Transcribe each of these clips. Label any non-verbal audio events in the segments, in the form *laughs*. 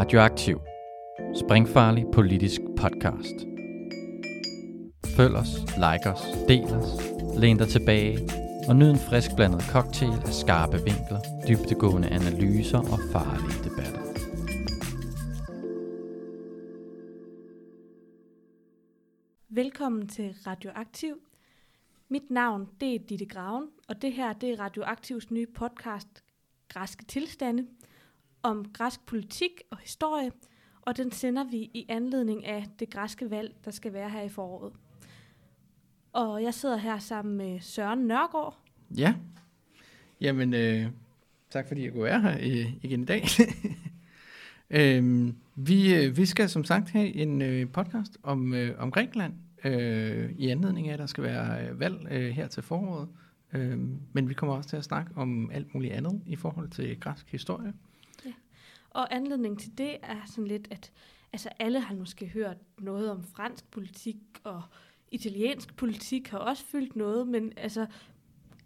Radioaktiv. Springfarlig politisk podcast. Følg os, like os, del os, læn dig tilbage og nyd en frisk blandet cocktail af skarpe vinkler, dybtegående analyser og farlige debatter. Velkommen til Radioaktiv. Mit navn det er Ditte Graven, og det her det er Radioaktivs nye podcast, Græske Tilstande, om græsk politik og historie, og den sender vi i anledning af det græske valg, der skal være her i foråret. Og jeg sidder her sammen med Søren Nørgaard. Ja, jamen øh, tak fordi jeg kunne være her øh, igen i dag. *laughs* øh, vi, øh, vi skal som sagt have en øh, podcast om, øh, om Grækenland, øh, i anledning af, at der skal være øh, valg øh, her til foråret. Øh, men vi kommer også til at snakke om alt muligt andet i forhold til græsk historie. Og anledningen til det er sådan lidt, at altså alle har måske hørt noget om fransk politik, og italiensk politik har også fyldt noget, men altså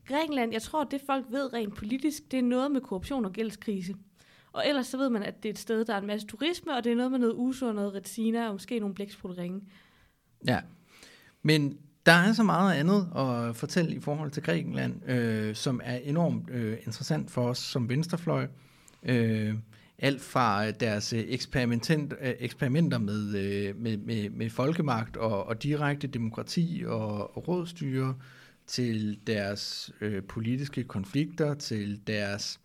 Grækenland, jeg tror, det folk ved rent politisk, det er noget med korruption og gældskrise. Og ellers så ved man, at det er et sted, der er en masse turisme, og det er noget med noget uso og noget retina, og måske nogle blæksprutteringe. Ja, men der er så meget andet at fortælle i forhold til Grækenland, øh, som er enormt øh, interessant for os som venstrefløj. Øh, alt fra øh, deres øh, eksperiment, øh, eksperimenter med, med, med, med folkemagt og, og direkte demokrati og, og rådstyre, til deres øh, politiske konflikter, til deres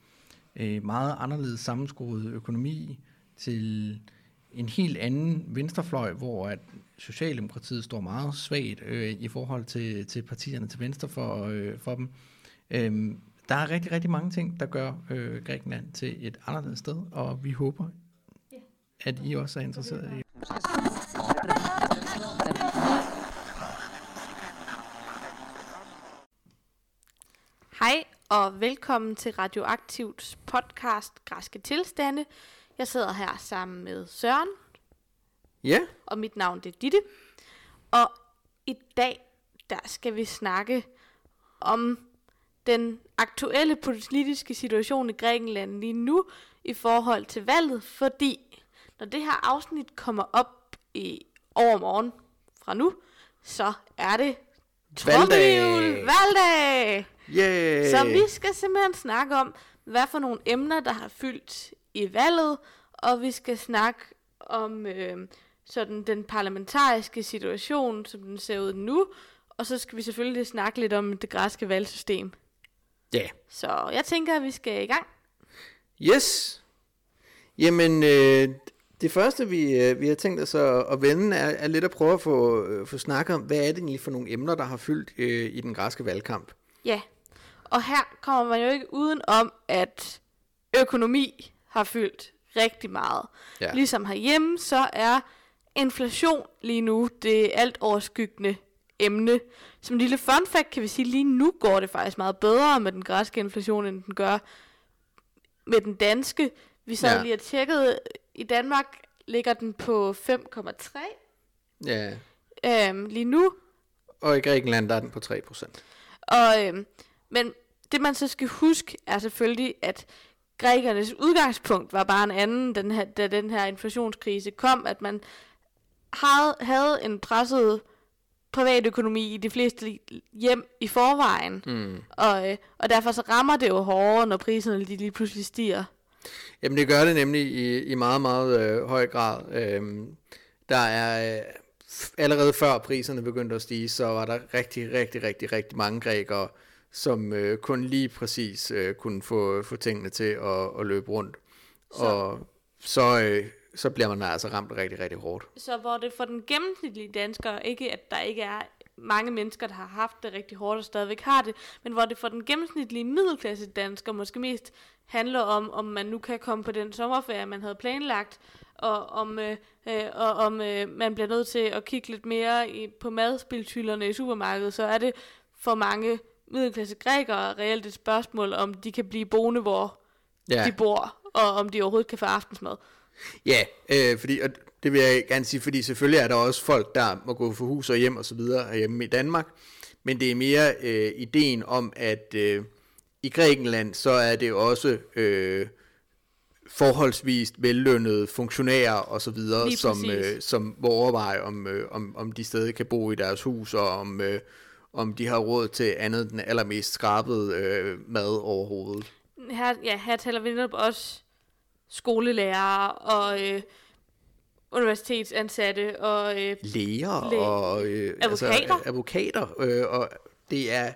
øh, meget anderledes sammenskruede økonomi, til en helt anden venstrefløj, hvor at Socialdemokratiet står meget svagt øh, i forhold til, til partierne til venstre for, øh, for dem. Øhm, der er rigtig, rigtig mange ting, der gør øh, Grækenland til et anderledes sted, og vi håber, at I også er interesseret i. Hej og velkommen til Radioaktivs podcast Græske Tilstande. Jeg sidder her sammen med Søren, Ja, og mit navn det er Ditte. Og i dag, der skal vi snakke om den aktuelle politiske situation i Grækenland lige nu i forhold til valget, fordi når det her afsnit kommer op i overmorgen fra nu, så er det Valgdag. Valgdag! yeah. Så vi skal simpelthen snakke om, hvad for nogle emner, der har fyldt i valget, og vi skal snakke om øh, sådan den parlamentariske situation, som den ser ud nu, og så skal vi selvfølgelig snakke lidt om det græske valgsystem. Ja. Så jeg tænker, at vi skal i gang. Yes. Jamen, øh, det første, vi, øh, vi har tænkt os at, at vende, er, er lidt at prøve at få, øh, få snakket om, hvad er det egentlig for nogle emner, der har fyldt øh, i den græske valgkamp. Ja, og her kommer man jo ikke uden om, at økonomi har fyldt rigtig meget. Ja. Ligesom herhjemme, så er inflation lige nu det alt overskyggende emne. Som en lille fun fact kan vi sige, lige nu går det faktisk meget bedre med den græske inflation, end den gør med den danske. Vi sad Ja. lige og tjekkede, i Danmark ligger den på 5,3 Ja. øhm, lige nu. Og i Grækenland, der er den på 3%. Og, øhm, men det man så skal huske er selvfølgelig, at grækernes udgangspunkt var bare en anden, den her, da den her inflationskrise kom, at man havde, havde en presset privatøkonomi i de fleste hjem i forvejen. Mm. Og, øh, og derfor så rammer det jo hårdere, når priserne de lige pludselig stiger. Jamen det gør det nemlig i, i meget, meget øh, høj grad. Øhm, der er øh, allerede før priserne begyndte at stige, så var der rigtig, rigtig, rigtig, rigtig mange grækere, som øh, kun lige præcis øh, kunne få, få tingene til at, at løbe rundt. Så. Og så, øh, så bliver man altså ramt rigtig, rigtig hårdt. Så hvor det for den gennemsnitlige dansker, ikke at der ikke er mange mennesker, der har haft det rigtig hårdt og stadigvæk har det, men hvor det for den gennemsnitlige middelklasse dansker måske mest handler om, om man nu kan komme på den sommerferie, man havde planlagt, og om, øh, øh, og om øh, man bliver nødt til at kigge lidt mere i, på madspiltyllerne i supermarkedet, så er det for mange middelklasse grækere reelt et spørgsmål, om de kan blive boende, hvor Ja. de bor, og om de overhovedet kan få aftensmad. Ja, øh, fordi, og det vil jeg gerne sige, fordi selvfølgelig er der også folk, der må gå for hus og hjem og så videre herhjemme i Danmark, men det er mere øh, ideen om, at øh, i Grækenland, så er det også øh, forholdsvist vellønnede funktionærer og så videre, som, øh, som må overveje, om, øh, om, om de stadig kan bo i deres hus, og om, øh, om de har råd til andet den allermest skrabede øh, mad overhovedet. Her, ja, her taler vi netop også skolelærere og øh, universitetsansatte og øh, Læger Læ- og øh, Advokater. Altså, advokater øh, og det er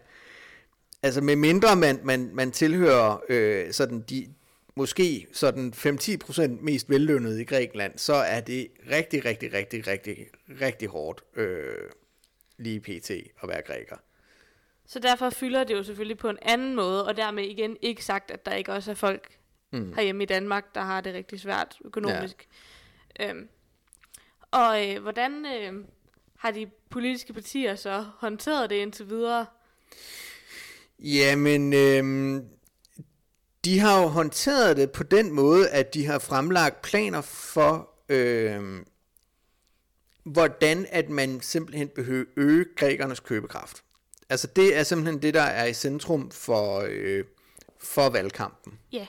altså med mindre man, man, man tilhører øh, sådan de måske sådan 5-10% mest vellønnede i Grækenland, så er det rigtig, rigtig, rigtig, rigtig, rigtig hårdt øh, lige pt. at være græker. Så derfor fylder det jo selvfølgelig på en anden måde, og dermed igen ikke sagt, at der ikke også er folk mm. herhjemme i Danmark, der har det rigtig svært økonomisk. Ja. Øhm, og øh, hvordan øh, har de politiske partier så håndteret det indtil videre? Jamen, øh, de har jo håndteret det på den måde, at de har fremlagt planer for, øh, hvordan at man simpelthen behøver øge grækernes købekraft. Altså det er simpelthen det, der er i centrum for, øh, for valgkampen. Ja,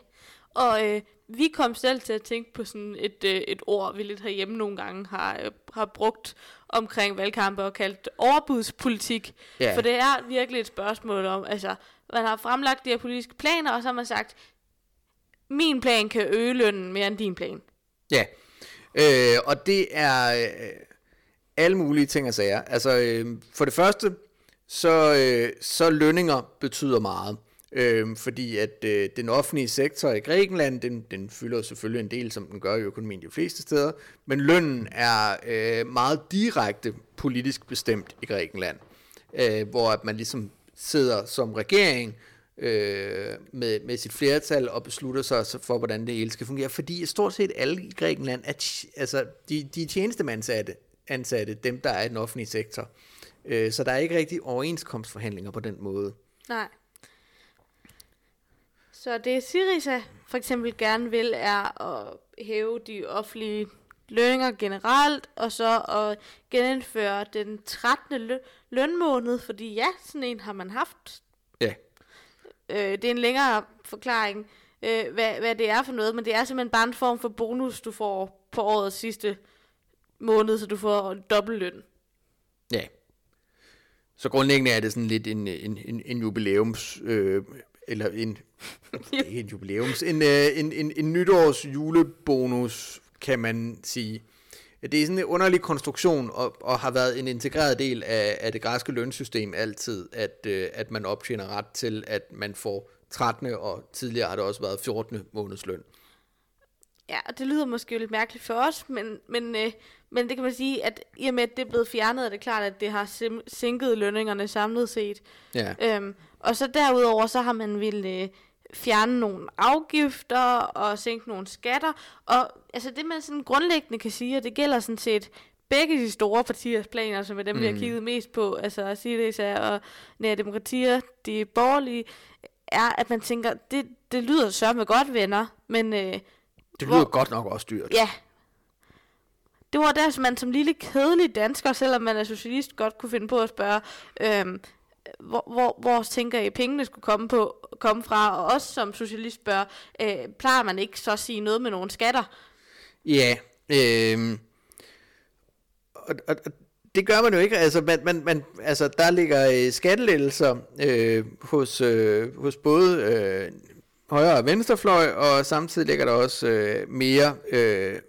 og øh, vi kom selv til at tænke på sådan et, øh, et ord, vi lidt herhjemme nogle gange har, øh, har brugt omkring valgkampe og kaldt overbudspolitik. Ja. For det er virkelig et spørgsmål om, altså, man har fremlagt de her politiske planer, og så har man sagt, min plan kan øge lønnen mere end din plan. Ja, øh, og det er øh, alle mulige ting og sager. Altså, øh, for det første, så, øh, så lønninger betyder meget. Øh, fordi at øh, den offentlige sektor i Grækenland, den, den fylder selvfølgelig en del, som den gør i økonomien de fleste steder, men lønnen er øh, meget direkte politisk bestemt i Grækenland, øh, hvor at man ligesom sidder som regering øh, med, med sit flertal og beslutter sig for, hvordan det hele skal fungere. Fordi stort set alle i Grækenland er, altså, de, de er tjenestemandsansatte, ansatte, dem der er i den offentlige sektor. Øh, så der er ikke rigtig overenskomstforhandlinger på den måde. Nej. Så det Syriza for eksempel gerne vil, er at hæve de offentlige lønninger generelt, og så at genindføre den 13. lø- lønmåned, fordi ja, sådan en har man haft. Ja, Øh, det er en længere forklaring, øh, hvad, hvad det er for noget, men det er simpelthen bare en form for bonus, du får på årets sidste måned, så du får en dobbelt løn. ja. Så grundlæggende er det sådan lidt en, en, en, en jubilæums... Øh, eller en, ikke en jubilæums, en, øh, en, en, en nytårs julebonus, kan man sige. Det er sådan en underlig konstruktion, og, og har været en integreret del af, af det græske lønsystem altid, at, øh, at man optjener ret til, at man får 13. og tidligere har det også været 14. månedsløn. Ja, og det lyder måske lidt mærkeligt for os, men, men, øh, men det kan man sige, at i og med, at det er blevet fjernet, er det klart, at det har sænket lønningerne samlet set. Ja. Øhm, og så derudover, så har man vil øh, fjerne nogle afgifter og sænke nogle skatter. Og altså det, man sådan grundlæggende kan sige, og det gælder sådan set begge de store partiers planer, som er dem, mm. vi har kigget mest på, altså Syriza og Nære Demokratier, de borgerlige, er, at man tænker, det, det lyder sørme godt, venner, men... Øh, Det Hvor- lyder godt nok også dyrt. Ja. Det var der, som man som lille kedelig dansker, selvom man er socialist, godt kunne finde på at spørge, øhm, hvor, hvor, hvor tænker I, pengene skulle komme, på, komme fra? Og også som socialist bør, øh, plejer man ikke så at sige noget med nogle skatter? Ja, øh, og, og, og det gør man jo ikke. Altså, man, man, man, altså der ligger øh, skattelettelser øh, hos, øh, hos både øh, højre og venstrefløj, og samtidig ligger der også øh, mere, øh,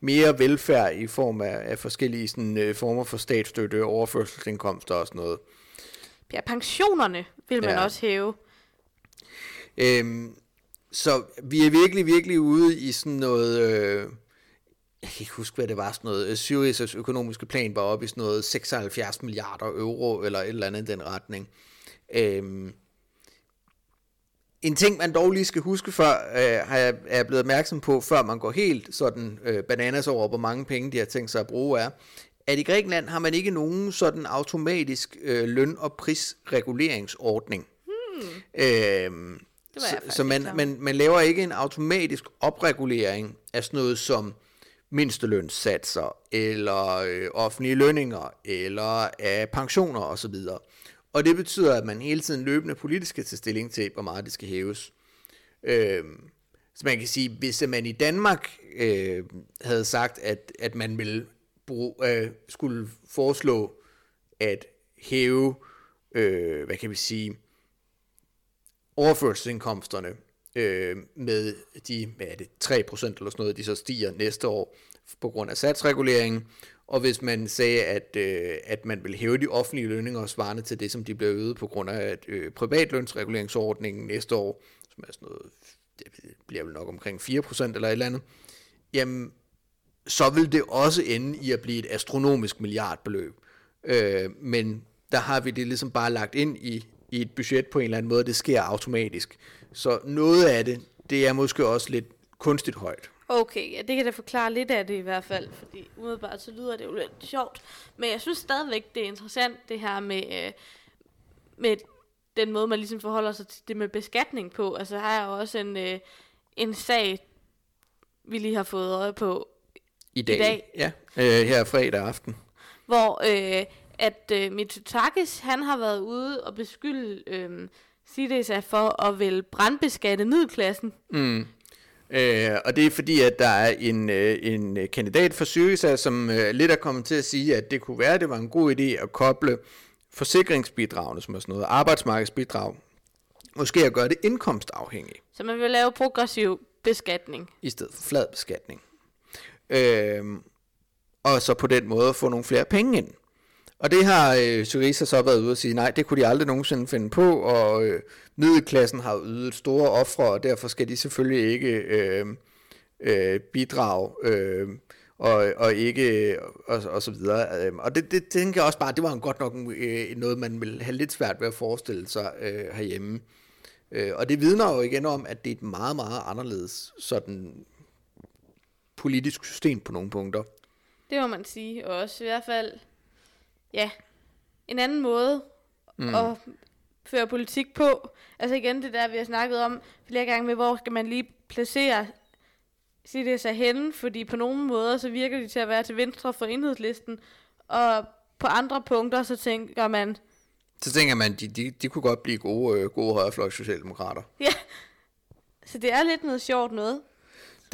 mere velfærd i form af, af forskellige sådan, øh, former for statsstøtte, overførselsindkomster og sådan noget. Ja, pensionerne vil man Ja. også hæve. Øhm, så vi er virkelig, virkelig ude i sådan noget... Øh, jeg kan ikke huske, hvad det var. Sådan noget. Syriza's økonomiske plan var oppe i sådan noget 76 milliarder euro, eller et eller andet i den retning. Øhm, en ting, man dog lige skal huske før, øh, har jeg, er jeg blevet opmærksom på, før man går helt sådan øh, bananas over, hvor mange penge de har tænkt sig at bruge, er, at i Grækenland har man ikke nogen sådan automatisk øh, løn- og prisreguleringsordning. Hmm. Jeg så, så man, man, man laver ikke en automatisk opregulering af sådan noget som mindstelønssatser, eller øh, offentlige lønninger, eller af pensioner osv. Og det betyder, at man hele tiden løbende politisk skal tage stilling til, hvor meget det skal hæves. Øhm, Så man kan sige, hvis man i Danmark øh, havde sagt, at, at man ville øh, skulle foreslå at hæve, øh, hvad kan vi sige, overførselsindkomsterne øh, med de, hvad er det, 3% eller sådan noget, de så stiger næste år på grund af satsreguleringen, og hvis man sagde, at, øh, at man vil hæve de offentlige lønninger svarende til det, som de bliver øget på grund af øh, privatlønsreguleringsordningen næste år, som er sådan noget, det bliver vel nok omkring 4% eller et eller andet, jamen, så vil det også ende i at blive et astronomisk milliardbeløb. Øh, men der har vi det ligesom bare lagt ind i, i et budget på en eller anden måde, det sker automatisk. Så noget af det, det er måske også lidt kunstigt højt. Okay, ja, det kan da forklare lidt af det i hvert fald, fordi umiddelbart så lyder det jo lidt sjovt. Men jeg synes stadigvæk, det er interessant det her med, øh, med den måde, man ligesom forholder sig til det med beskatning på. Altså her er også en, øh, en sag, vi lige har fået øje på i dag. I dag. Ja, øh, her fredag aften. Hvor øh, at øh, Mitsotakis, han har været ude og beskylde øh, CDSA for at vil brandbeskatte middelklassen. Mm. Øh, og det er fordi, at der er en, øh, en kandidat for Syriza, som øh, lidt er kommet til at sige, at det kunne være, at det var en god idé at koble forsikringsbidragene, som er sådan noget arbejdsmarkedsbidrag, måske at gøre det indkomstafhængigt. Så man vil lave progressiv beskatning. I stedet for flad beskatning. Øh, og så på den måde få nogle flere penge ind. Og det har øh, Syriza så været ude og sige, nej, det kunne de aldrig nogensinde finde på, og øh, middelklassen har ydet store ofre, og derfor skal de selvfølgelig ikke øh, øh, bidrage, øh, og, og ikke, og, og så videre. Øhm, og det, det tænker jeg også bare, det var godt nok øh, noget, man vil have lidt svært ved at forestille sig øh, herhjemme. Øh, og det vidner jo igen om, at det er et meget, meget anderledes sådan politisk system på nogle punkter. Det må man sige, og også i hvert fald ja, en anden måde mm. at føre politik på. Altså igen det der, vi har snakket om flere gange med, hvor skal man lige placere sige det sig hen, fordi på nogle måder, så virker de til at være til venstre for enhedslisten, og på andre punkter, så tænker man... Så tænker man, de, de, de kunne godt blive gode, øh, gode højrefløjs socialdemokrater. Ja, så det er lidt noget sjovt noget.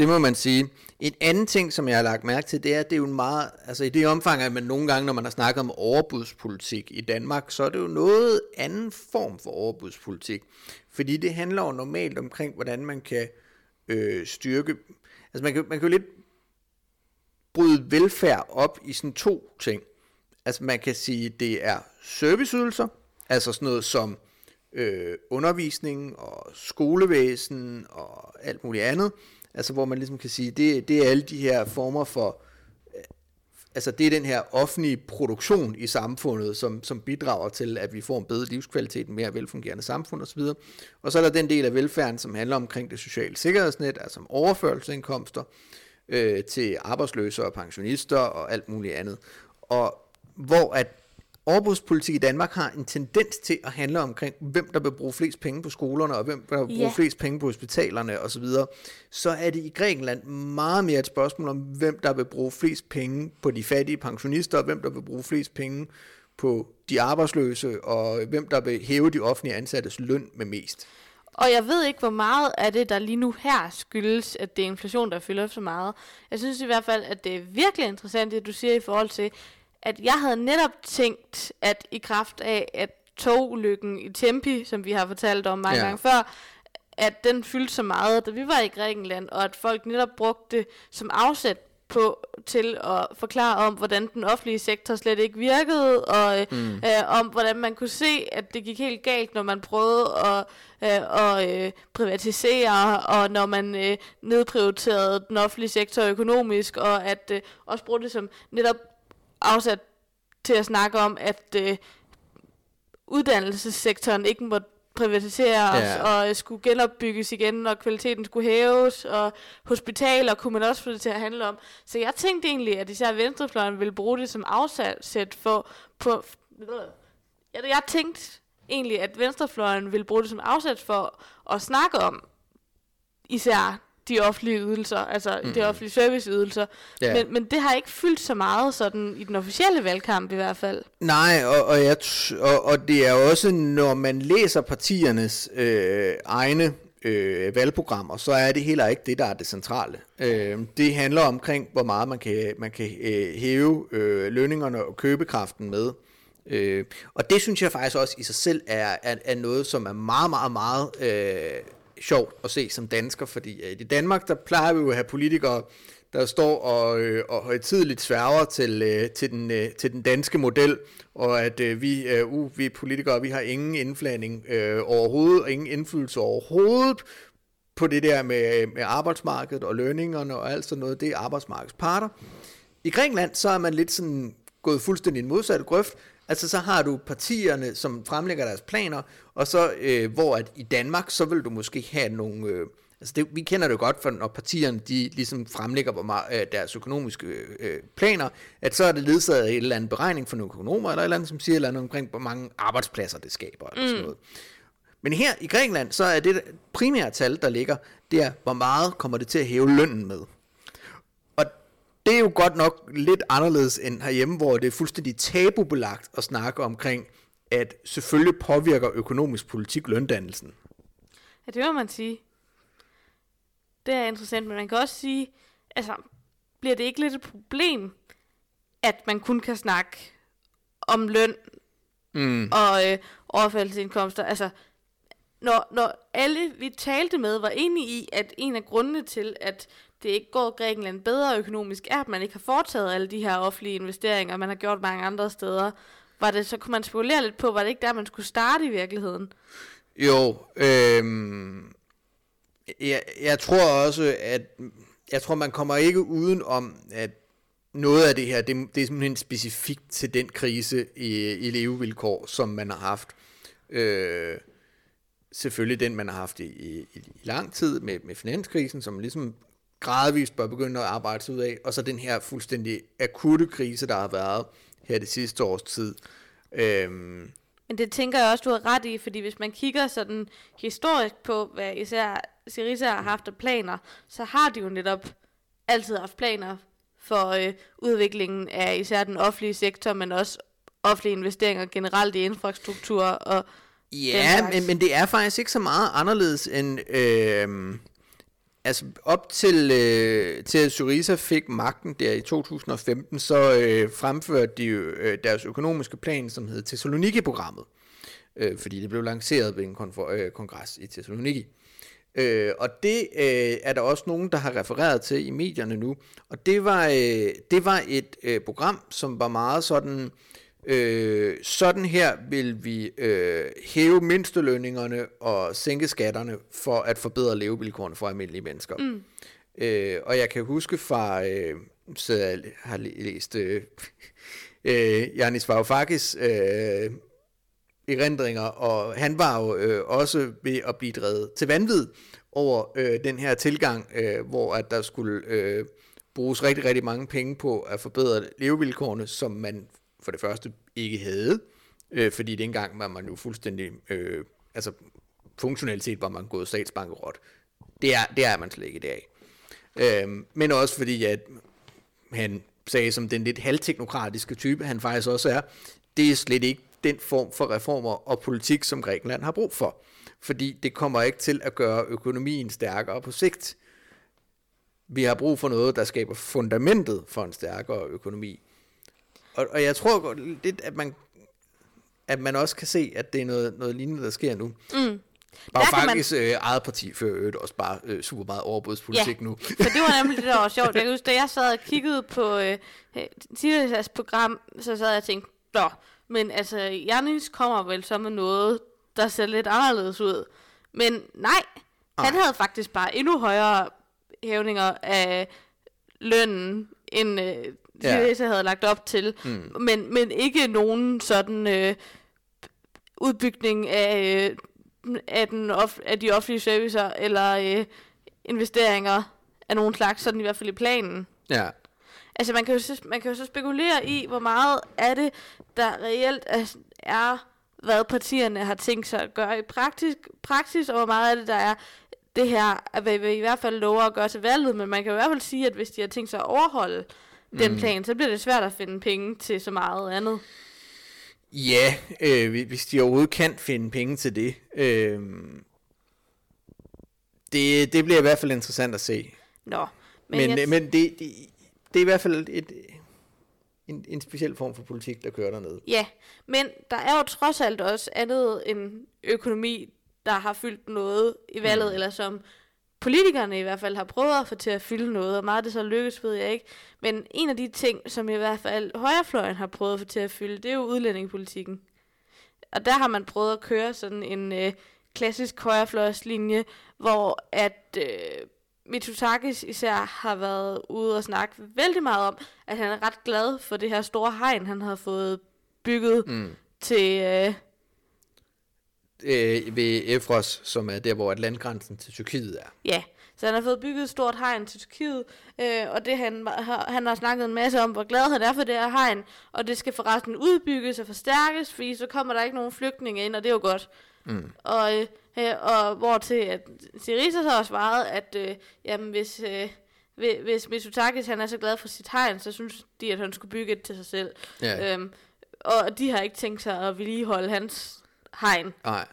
Det må man sige. En anden ting, som jeg har lagt mærke til, det er, at det er jo en meget, altså i det omfang, at man nogle gange, når man har snakket om overbudspolitik i Danmark, så er det jo noget anden form for overbudspolitik. Fordi det handler jo normalt omkring, hvordan man kan øh, styrke, altså man kan, man kan jo lidt bryde velfærd op i sådan to ting. Altså man kan sige, det er serviceydelser, altså sådan noget som øh, undervisning og skolevæsen og alt muligt andet. Altså hvor man ligesom kan sige, det, det er alle de her former for, øh, altså det er den her offentlige produktion i samfundet, som, som bidrager til, at vi får en bedre livskvalitet, en mere velfungerende samfund osv. Og så er der den del af velfærden, som handler omkring det sociale sikkerhedsnet, altså om overførselsindkomster øh, til arbejdsløse og pensionister og alt muligt andet. Og hvor at overbudspolitik i Danmark har en tendens til at handle omkring, hvem der vil bruge flest penge på skolerne, og hvem der vil bruge ja. flest penge på hospitalerne osv., så er det i Grækenland meget mere et spørgsmål om, hvem der vil bruge flest penge på de fattige pensionister, og hvem der vil bruge flest penge på de arbejdsløse, og hvem der vil hæve de offentlige ansattes løn med mest. Og jeg ved ikke, hvor meget af det, der lige nu her skyldes, at det er inflation, der fylder så meget. Jeg synes i hvert fald, at det er virkelig interessant, det du siger i forhold til, at jeg havde netop tænkt, at i kraft af, at togulykken i Tempi, som vi har fortalt om mange ja. gange før, at den fyldte så meget, da vi var i Grækenland, og at folk netop brugte det som afsæt på til at forklare om, hvordan den offentlige sektor slet ikke virkede, og mm. øh, om hvordan man kunne se, at det gik helt galt, når man prøvede at, øh, at øh, privatisere, og når man øh, nedprioriterede den offentlige sektor økonomisk, og at øh, også brugte det som netop afsat til at snakke om, at øh, uddannelsessektoren ikke må privatiseres ja. og skulle genopbygges igen, og kvaliteten skulle hæves, og hospitaler kunne man også få det til at handle om. Så jeg tænkte egentlig, at især venstrefløjen ville bruge det som afsæt for... På, jeg, jeg tænkte egentlig, at venstrefløjen ville bruge det som afsæt for at snakke om især de offentlige ydelser, altså mm. de offentlige serviceydelser. Ja. Men, men det har ikke fyldt så meget sådan i den officielle valgkamp i hvert fald. Nej, og, og, jeg, og, og det er også, når man læser partiernes øh, egne øh, valgprogrammer, så er det heller ikke det, der er det centrale. Øh, det handler omkring, hvor meget man kan, man kan øh, hæve øh, lønningerne og købekraften med. Øh, og det synes jeg faktisk også i sig selv er, er, er noget, som er meget, meget, meget øh, sjovt at se som dansker, fordi øh, i Danmark, der plejer vi jo at have politikere, der står og, øh, og højtidligt sværger til, øh, til, den, øh, til den danske model, og at øh, vi, øh, uh, vi politikere, vi har ingen indfladning øh, overhovedet, og ingen indflydelse overhovedet på det der med, øh, med arbejdsmarkedet og lønningerne og alt sådan noget, det er arbejdsmarkedets parter. I Grækenland, så er man lidt sådan gået fuldstændig i en modsatte grøft, Altså så har du partierne, som fremlægger deres planer, og så øh, hvor at i Danmark, så vil du måske have nogle... Øh, altså det, vi kender det godt, for når partierne de ligesom fremlægger hvor meget, øh, deres økonomiske øh, planer, at så er det ledsaget af en eller anden beregning for nogle økonomer, eller et eller andet, som siger et eller andet omkring, hvor mange arbejdspladser det skaber, eller mm. sådan noget. Men her i Grækenland, så er det primære tal, der ligger, det er, hvor meget kommer det til at hæve lønnen med det er jo godt nok lidt anderledes end herhjemme, hvor det er fuldstændig tabubelagt at snakke omkring, at selvfølgelig påvirker økonomisk politik løndannelsen. Ja, det må man sige. Det er interessant, men man kan også sige, altså, bliver det ikke lidt et problem, at man kun kan snakke om løn mm. og øh, overfaldsindkomster? Altså, når, når alle vi talte med var enige i, at en af grundene til, at det ikke gået Grækenland bedre økonomisk, er, at man ikke har foretaget alle de her offentlige investeringer, man har gjort mange andre steder. Var det, så kunne man spekulere lidt på, var det ikke der, man skulle starte i virkeligheden? Jo, øhm, jeg, jeg tror også, at jeg tror, man kommer ikke uden om, at noget af det her, det, det er simpelthen specifikt til den krise i, i levevilkår, som man har haft. Øh, selvfølgelig den, man har haft i, i, i lang tid med, med finanskrisen, som ligesom gradvist bør begynde at arbejde sig ud af, og så den her fuldstændig akutte krise, der har været her det sidste års tid. Øhm. Men det tænker jeg også, du har ret i, fordi hvis man kigger sådan historisk på, hvad især Syriza har haft af planer, så har de jo netop altid haft planer for øh, udviklingen af især den offentlige sektor, men også offentlige investeringer generelt i infrastruktur og Ja, men, men det er faktisk ikke så meget anderledes end... Øh, altså op til, øh, til at Syriza fik magten der i 2015, så øh, fremførte de øh, deres økonomiske plan, som hed Thessaloniki-programmet, øh, fordi det blev lanceret ved en konfor, øh, kongres i Thessaloniki. Øh, og det øh, er der også nogen, der har refereret til i medierne nu, og det var, øh, det var et øh, program, som var meget sådan Øh, sådan her vil vi øh, hæve mindstelønningerne og sænke skatterne for at forbedre levevilkårene for almindelige mennesker. Mm. Øh, og jeg kan huske fra, øh, så jeg har læst øh, *laughs* øh, Janis Varoufakis øh, erindringer, og han var jo øh, også ved at blive drevet til vanvid over øh, den her tilgang, øh, hvor at der skulle øh, bruges rigtig, rigtig mange penge på at forbedre levevilkårene, som man for det første ikke havde, øh, fordi det engang var man jo fuldstændig, øh, altså funktionelt set var man gået statsbankerot. Det er, det er man slet ikke i dag. Øh, men også fordi, at han sagde som den lidt halvteknokratiske type, han faktisk også er, det er slet ikke den form for reformer og politik, som Grækenland har brug for. Fordi det kommer ikke til at gøre økonomien stærkere på sigt. Vi har brug for noget, der skaber fundamentet for en stærkere økonomi. Og, og jeg tror lidt, at man, at man også kan se, at det er noget, noget lignende, der sker nu. Mm. Bare faktisk man... øh, eget parti fører øvrigt også bare øh, super meget overbudspolitik ja, nu. så det var nemlig det, der var *laughs* sjovt. Jeg kan huske, da jeg sad og kiggede på øh, Tilas program, så sad jeg og tænkte, Nå, men altså, Janis kommer vel så med noget, der ser lidt anderledes ud. Men nej, han havde faktisk bare endnu højere hævninger af lønnen, end øh, ja. havde lagt op til. Mm. Men, men ikke nogen sådan øh, udbygning af, øh, af, den off, af de offentlige servicer, eller øh, investeringer af nogen slags, sådan i hvert fald i planen. Ja. Altså man kan, jo så, man kan jo så spekulere i, hvor meget af det, der reelt er, er hvad partierne har tænkt sig at gøre i praktisk, praksis, og hvor meget af det, der er det her, at vi, i hvert fald lover at gøre til valget, men man kan i hvert fald sige, at hvis de har tænkt sig at overholde den mm. plan, så bliver det svært at finde penge til så meget andet. Ja, øh, hvis de overhovedet kan finde penge til det. Øh, Det, det bliver i hvert fald interessant at se. Nå, men, Men, jeg, men, men det, det, det er i hvert fald et, en, en speciel form for politik, der kører dernede. Ja, men der er jo trods alt også andet end økonomi, der har fyldt noget i valget, mm. eller som politikerne i hvert fald har prøvet at få til at fylde noget, og meget det så lykkes, ved jeg ikke. Men en af de ting, som i hvert fald højrefløjen har prøvet at få til at fylde, det er jo udlændingepolitikken. Og der har man prøvet at køre sådan en øh, klassisk højrefløjslinje, hvor at øh, Mitsotakis især har været ude og snakke vældig meget om, at han er ret glad for det her store hegn, han har fået bygget Mm. til... Øh, Øh, ved Efros, som er der, hvor at landgrænsen til Tyrkiet er. ja, så han har fået bygget et stort hegn til Tyrkiet, øh, og det han, har, han har snakket en masse om, hvor glad han er for det her hegn, og det skal forresten udbygges og forstærkes, fordi så kommer der ikke nogen flygtninge ind, og det er jo godt. Mm. Og, øh, øh, og hvor til at Syriza så har svaret, at øh, jamen, hvis, øh, hvi- hvis Mitsotakis han er så glad for sit hegn, så synes de, at han skulle bygge et til sig selv. Ja, Øhm, og de har ikke tænkt sig at vedligeholde hans hegn. nej.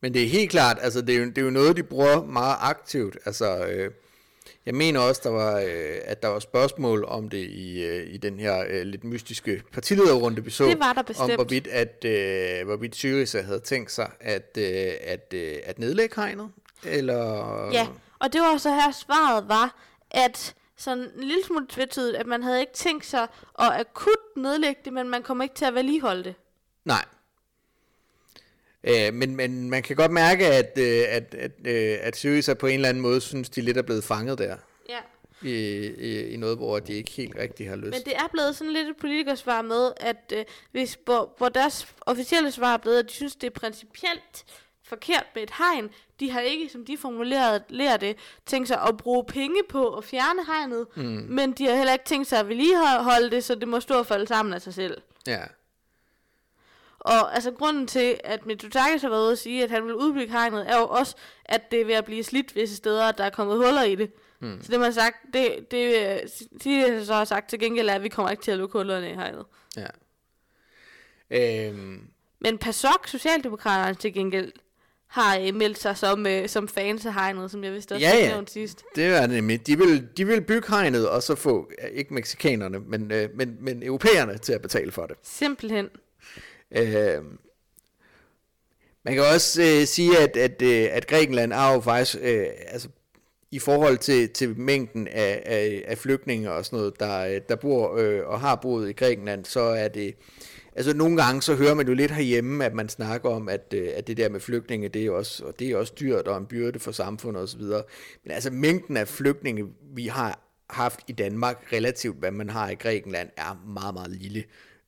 Men det er helt klart, altså det er, jo, det er jo noget, de bruger meget aktivt. Altså, øh, jeg mener også, der var, øh, at der var spørgsmål om det i, øh, i den her øh, lidt mystiske partilederrunde, vi så. Det var der om bestemt. hvorvidt, at, øh, hvorvidt Syriza havde tænkt sig at, øh, at, øh, at nedlægge hegnet, eller... Ja, og det var så her svaret var, at sådan en lille smule tvetydigt, at man havde ikke tænkt sig at akut nedlægge det, men man kommer ikke til at vedligeholde det. Nej. Øh, men, men man kan godt mærke, at, øh, at, at, øh, at Syriza på en eller anden måde synes, de lidt er blevet fanget der. Ja. I, i, i noget, hvor de ikke helt rigtig har lyst. Men det er blevet sådan lidt et politikersvar med, at øh, hvis, hvor, hvor deres officielle svar er blevet, at de synes, det er principielt forkert med et hegn. De har ikke, som de formulerede lærer det, tænkt sig at bruge penge på at fjerne hegnet, mm. men de har heller ikke tænkt sig at vedligeholde det, så det må stå og falde sammen af sig selv. Ja. Og altså grunden til, at Mitsotakis har været ude at sige, at han vil udbygge hegnet, er jo også, at det er ved at blive slidt visse steder, at der er kommet huller i det. Mm. Så det man har sagt, det, det de så har sagt til gengæld er, at vi kommer ikke til at lukke hullerne i hegnet. ja. Øhm, Men PASOK, Socialdemokraterne til gengæld, har øh, meldt sig som, øh, som fans af hegnet, som jeg vidste også Ja, ja, nævnt sidst. det er nemlig. De vil, de vil bygge hegnet, og så få, ikke meksikanerne, men, øh, men, men europæerne til at betale for det. Simpelthen. Øh, man kan også øh, sige, at, at, øh, at Grækenland er jo faktisk, øh, altså, i forhold til, til mængden af, af, af flygtninge og sådan noget, der, øh, der bor øh, og har boet i Grækenland, så er det, altså nogle gange så hører man jo lidt herhjemme, at man snakker om, at, øh, at det der med flygtninge, det er også, og det er også dyrt og en byrde for samfundet osv. Men altså mængden af flygtninge, vi har haft i Danmark, relativt hvad man har i Grækenland, er meget, meget lille.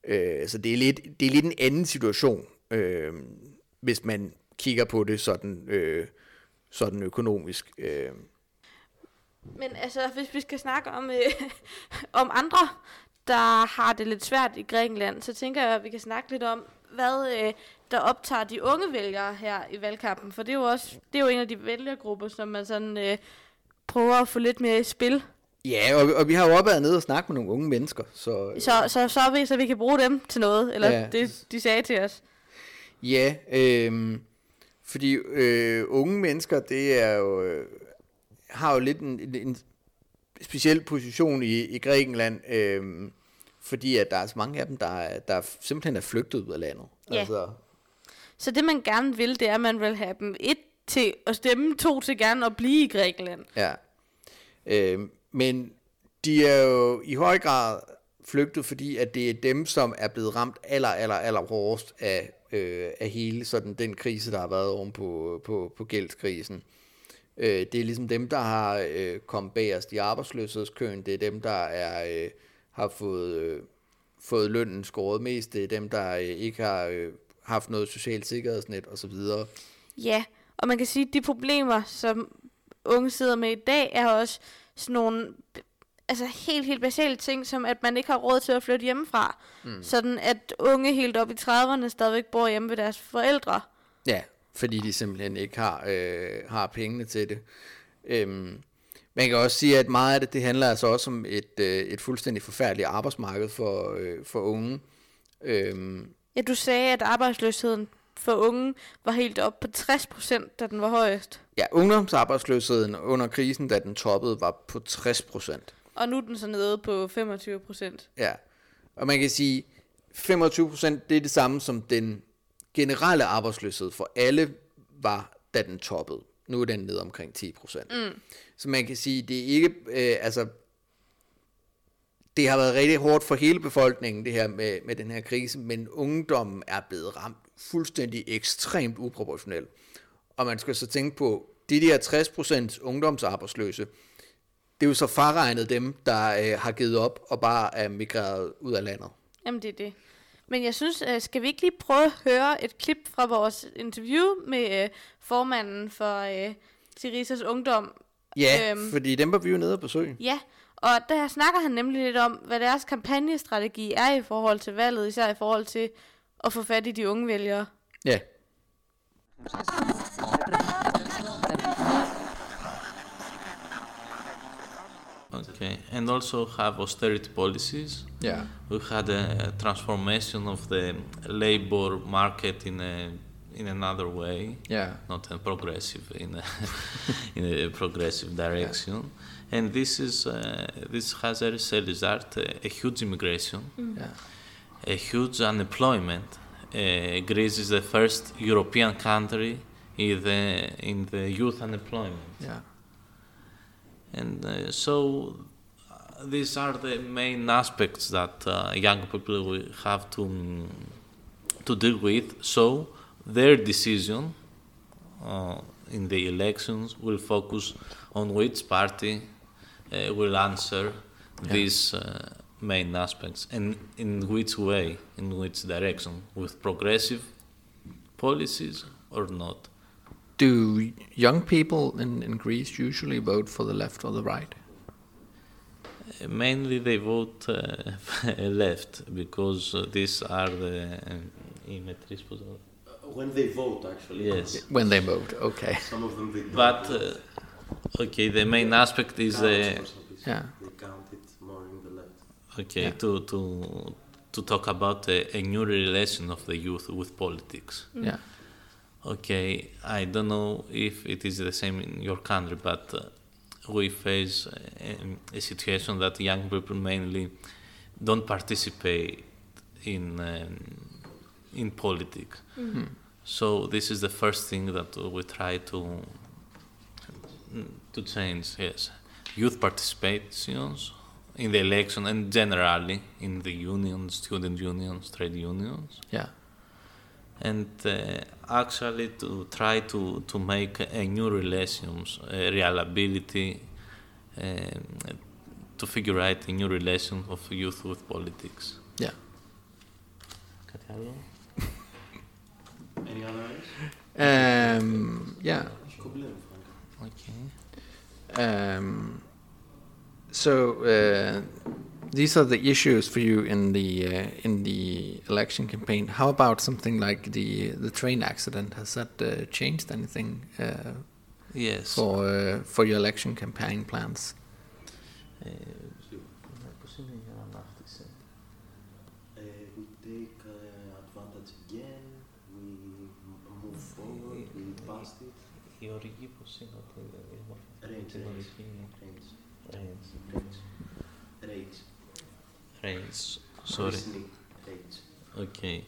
Øh, så det er, lidt, det er lidt en anden situation, øh, hvis man kigger på det sådan, øh, sådan økonomisk. Øh. Men altså, hvis vi skal snakke om, øh, *laughs* om andre, der har det lidt svært i Grækenland, så tænker jeg, at vi kan snakke lidt om, hvad øh, der optager de unge vælgere her i valgkampen. For det er jo også det er jo en af de vælgergrupper, som man sådan øh, prøver at få lidt mere i spil. Ja, og, og vi har jo også været nede og snakket med nogle unge mennesker, så Så, så, så, er vi, så vi kan bruge dem til noget, eller Ja. det, de sagde til os. ja, øh, fordi øh, unge mennesker, det er jo, øh, har jo lidt en, en, speciel position i, i Grækenland, øh, fordi at der er så mange af dem, der, er- der simpelthen er flygtet ud af landet. Ja. Altså, Så det man gerne vil, det er, at man vil have dem et til at stemme, to til gerne at blive i Grækenland. Ja. Øh, men de er jo i høj grad flygtet, fordi at det er dem, som er blevet ramt aller, aller, aller hårdest af, øh, af hele sådan den krise, der har været oven på, på, på gældskrisen. Øh, det er ligesom dem, der har øh, kommet bagerst i arbejdsløshedskøen. Det er dem, der er, øh, har fået, øh, fået lønnen skåret mest. Det er dem, der øh, ikke har øh, haft noget socialt sikkerhedsnet osv. Ja, og man kan sige, at de problemer, som unge sidder med i dag, er også sådan nogle altså helt, helt basale ting, som at man ikke har råd til at flytte hjemmefra. Mm. Sådan at unge helt op i 30'erne stadigvæk bor hjemme ved deres forældre. Ja, fordi de simpelthen ikke har, øh, har pengene til det. Øhm, man kan også sige, at meget af det, det handler altså også om et, øh, et fuldstændig forfærdeligt arbejdsmarked for, øh, for unge. Øhm, Ja, du sagde, at arbejdsløsheden for unge var helt op på 60 procent, da den var højest. Ja, ungdomsarbejdsløsheden under krisen, da den toppede, var på 60 procent. Og nu er den så nede på 25 procent. Ja, og man kan sige, 25 procent, det er det samme som den generelle arbejdsløshed for alle var, da den toppede. Nu er den nede omkring 10 procent. Mm. Så man kan sige, det er ikke, øh, altså, det har været rigtig hårdt for hele befolkningen, det her med, med den her krise, men ungdommen er blevet ramt fuldstændig ekstremt uproportionelt. Og man skal så tænke på, de der 60% ungdomsarbejdsløse, det er jo så fraregnet dem, der øh, har givet op og bare er migreret ud af landet. Jamen, det er det. Men jeg synes, øh, skal vi ikke lige prøve at høre et klip fra vores interview med øh, formanden for øh, Theresas Ungdom? Ja, øhm, fordi dem var vi jo nede og besøge. Ja, og der snakker han nemlig lidt om, hvad deres kampagnestrategi er i forhold til valget, især i forhold til at få fat i de unge vælgere. Ja. Okay, and also have austerity policies. Yeah. We had a transformation of the labor market in a in another way. Yeah. Not a progressive in a, *laughs* in a progressive direction. Yeah. And this is uh, this has as a result a, a huge immigration, Yeah. A huge unemployment. Uh, Greece is the first European country in the in the youth unemployment. Yeah. And uh, so uh, these are the main aspects that uh, young people will have to mm, to deal with. So their decision uh, in the elections will focus on which party uh, will answer these uh, main aspects and in which way, in which direction, with progressive policies or not. Do young people in, in Greece usually vote for the left or the right? Uh, mainly they vote uh, *laughs* left because uh, these are the. Um, when they vote, actually. Yes. When they vote, okay. Some of them they But, uh, okay, the main aspect is the. yeah okay Yeah. to to to talk about a, a new relation of the youth with politics. Yeah. Okay, I don't know if it is the same in your country, but uh, we face um, a situation that young people mainly don't participate in um, in politics. So this is the first thing that we try to to change. Yes, youth participations in the election and generally in the unions, student unions, trade unions Yeah. and uh, actually to try to, to make a new relations, a reliability, um, to figure out a new relation of youth with politics. Yeah. Κάτι άλλο? Any other areas? Um, yeah. Problem, Frank. Okay. Um, so uh, these are the issues for you in the uh, in the election campaign. How about something like the the train accident? Has that uh, changed anything uh, Yes. for uh, for your election campaign plans? Ε, πώς είναι η ανάπτυξη? Uh, we take uh, advantage again. We m- move forward. We passed it. Η οργή πώς είναι ότι η μορφή Range, Reins. Reins. Reins. Sorry. Okay.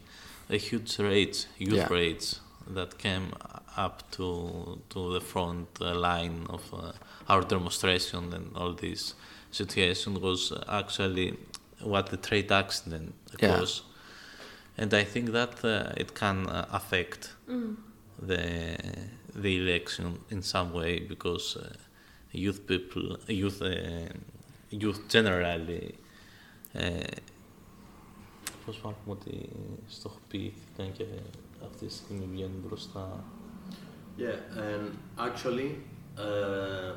A huge rate, huge yeah. rates that came up to to the front line of uh, our demonstration and all this situation was actually what the trade accident yeah. caused, and I think that uh, it can uh, affect mm. the the election in some way because uh, youth people, youth, uh, youth generally. Uh, Πώς μάθουμε ότι στοχοποιήθηκαν και αυτή τη στιγμή βγαίνουν μπροστά. Yeah, and actually, uh,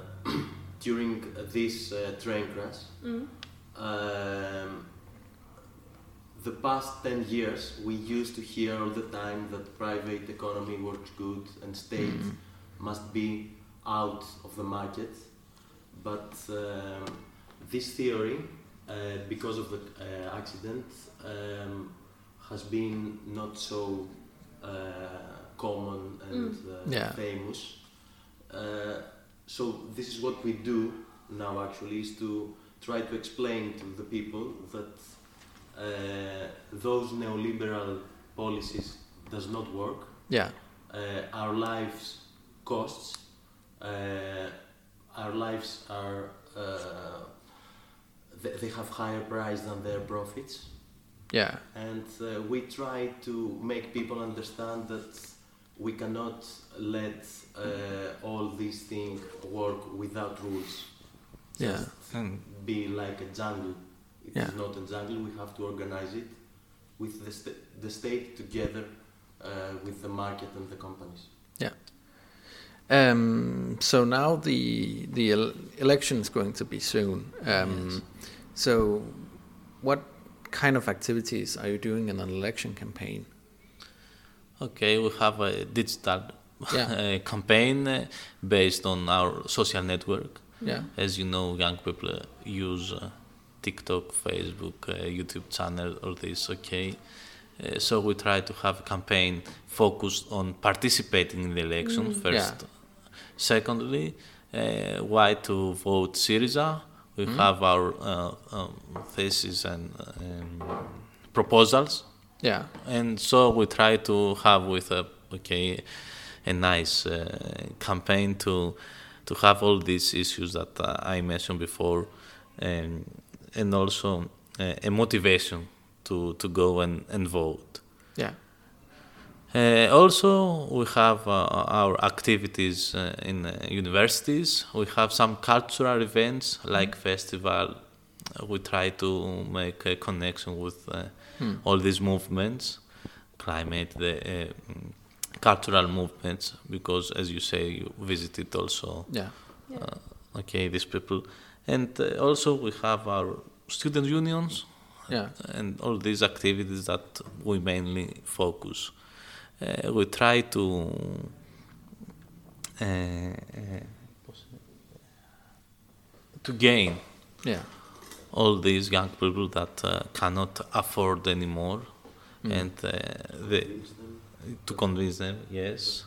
during this uh, train crash, um, the past 10 years, we used to hear all the time that private economy works good and state must be out of the market. But um, this theory, uh, because of the uh, accident, um, has been not so uh, common and uh, Yeah. famous. Uh, so this is what we do now. Actually, is to try to explain to the people that uh, those neoliberal policies does not work. Ja, Uh, our lives costs. Uh, our lives are uh, they, they have higher price than their profits, Yeah. and uh, we try to make people understand that we cannot let uh, all these things work without rules. Ja. Just And be like a jungle. It is Yeah. not a jungle. We have to organize it with the, sta- the state together uh, with the market and the companies. Um, so now the the el- election is going to be soon. Um, Yes. So, what kind of activities are you doing in an election campaign? Okay, we have a digital Yeah. *laughs* campaign uh, based on our social network. Yeah, As you know, young people uh, use uh, TikTok, Facebook, uh, YouTube channel, all this. Okay, uh, so we try to have a campaign focused on participating in the election first. Secondly, uh, why to vote Syriza? We have our uh, um, thesis and um, proposals yeah, and so we try to have with a okay a nice uh, campaign to to have all these issues that uh, I mentioned before, and and also uh, a motivation to to go and, and vote. yeah, Uh, also, we have uh, our activities uh, in uh, universities. We have some cultural events like festival. We try to make a connection with uh, all these movements, climate, the uh, cultural movements. Because, as you say, you visited also yeah, uh, okay these people, and uh, also we have our student unions yeah, and all these activities that we mainly focus. Uh, we try to uh, uh, to gain yeah, all these young people that uh, cannot afford anymore, and uh, the, to convince them, yes,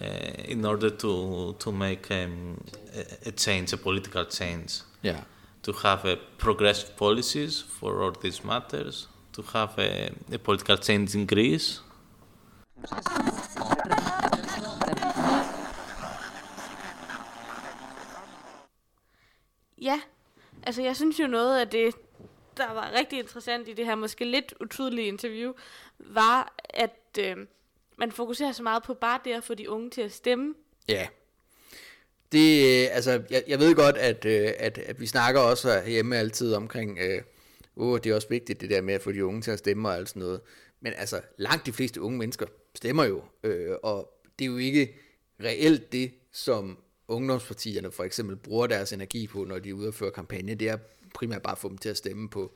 uh, in order to to make um, a, a change, a political change. Yeah, to have a progressive policies for all these matters, to have a, a political change in Greece. Ja, altså jeg synes jo noget af det, der var rigtig interessant i det her måske lidt utydelige interview, var, at øh, man fokuserer så meget på bare det at få de unge til at stemme. Ja. Det, øh, altså, jeg, jeg ved godt, at, øh, at, at vi snakker også hjemme altid omkring, øh, oh, det er også vigtigt det der med at få de unge til at stemme og alt sådan noget. Men altså, langt de fleste unge mennesker stemmer jo, øh, og det er jo ikke reelt det, som ungdomspartierne for eksempel bruger deres energi på, når de er føre kampagne. Det er primært bare at få dem til at stemme på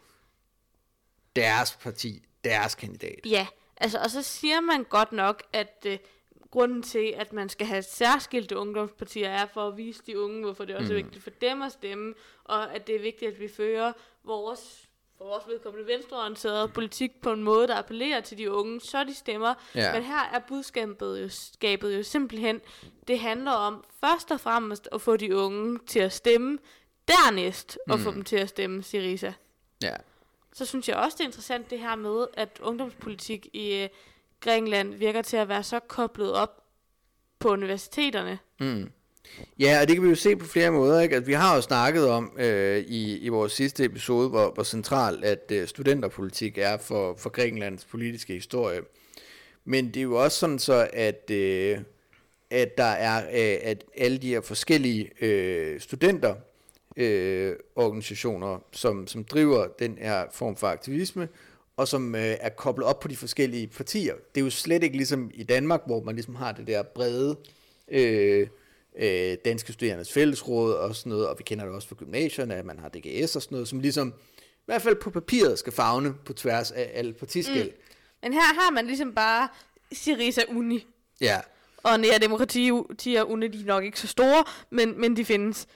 deres parti, deres kandidat. Ja, altså, og så siger man godt nok, at øh, grunden til, at man skal have særskilte ungdomspartier, er for at vise de unge, hvorfor det også er vigtigt for dem at stemme, og at det er vigtigt, at vi fører vores for vores vedkommende venstreorienteret politik på en måde, der appellerer til de unge, så de stemmer. Ja. Men her er budskabet jo, skabet jo simpelthen, det handler om først og fremmest at få de unge til at stemme, dernæst at få dem til at stemme, Sirisa. Ja. Så synes jeg også, det er interessant det her med, at ungdomspolitik i øh, Grækenland virker til at være så koblet op på universiteterne. Ja, og det kan vi jo se på flere måder. Ikke? At vi har jo snakket om øh, i, i vores sidste episode, hvor, hvor centralt at øh, studenterpolitik er for, for Grækenlands politiske historie. Men det er jo også sådan så, at, øh, at der er øh, at alle de her forskellige øh, studenter øh, organisationer, som, som driver den her form for aktivisme, og som øh, er koblet op på de forskellige partier. Det er jo slet ikke ligesom i Danmark, hvor man ligesom har det der brede øh, øh, Danske Studerendes Fællesråd og sådan noget, og vi kender det også fra gymnasierne, at man har DGS og sådan noget, som ligesom i hvert fald på papiret skal fagne på tværs af alle partiskæld. Mm. Men her har man ligesom bare Sirisa Uni. Ja. Og Nære Demokrati og Uni, de er nok ikke så store, men, men de findes.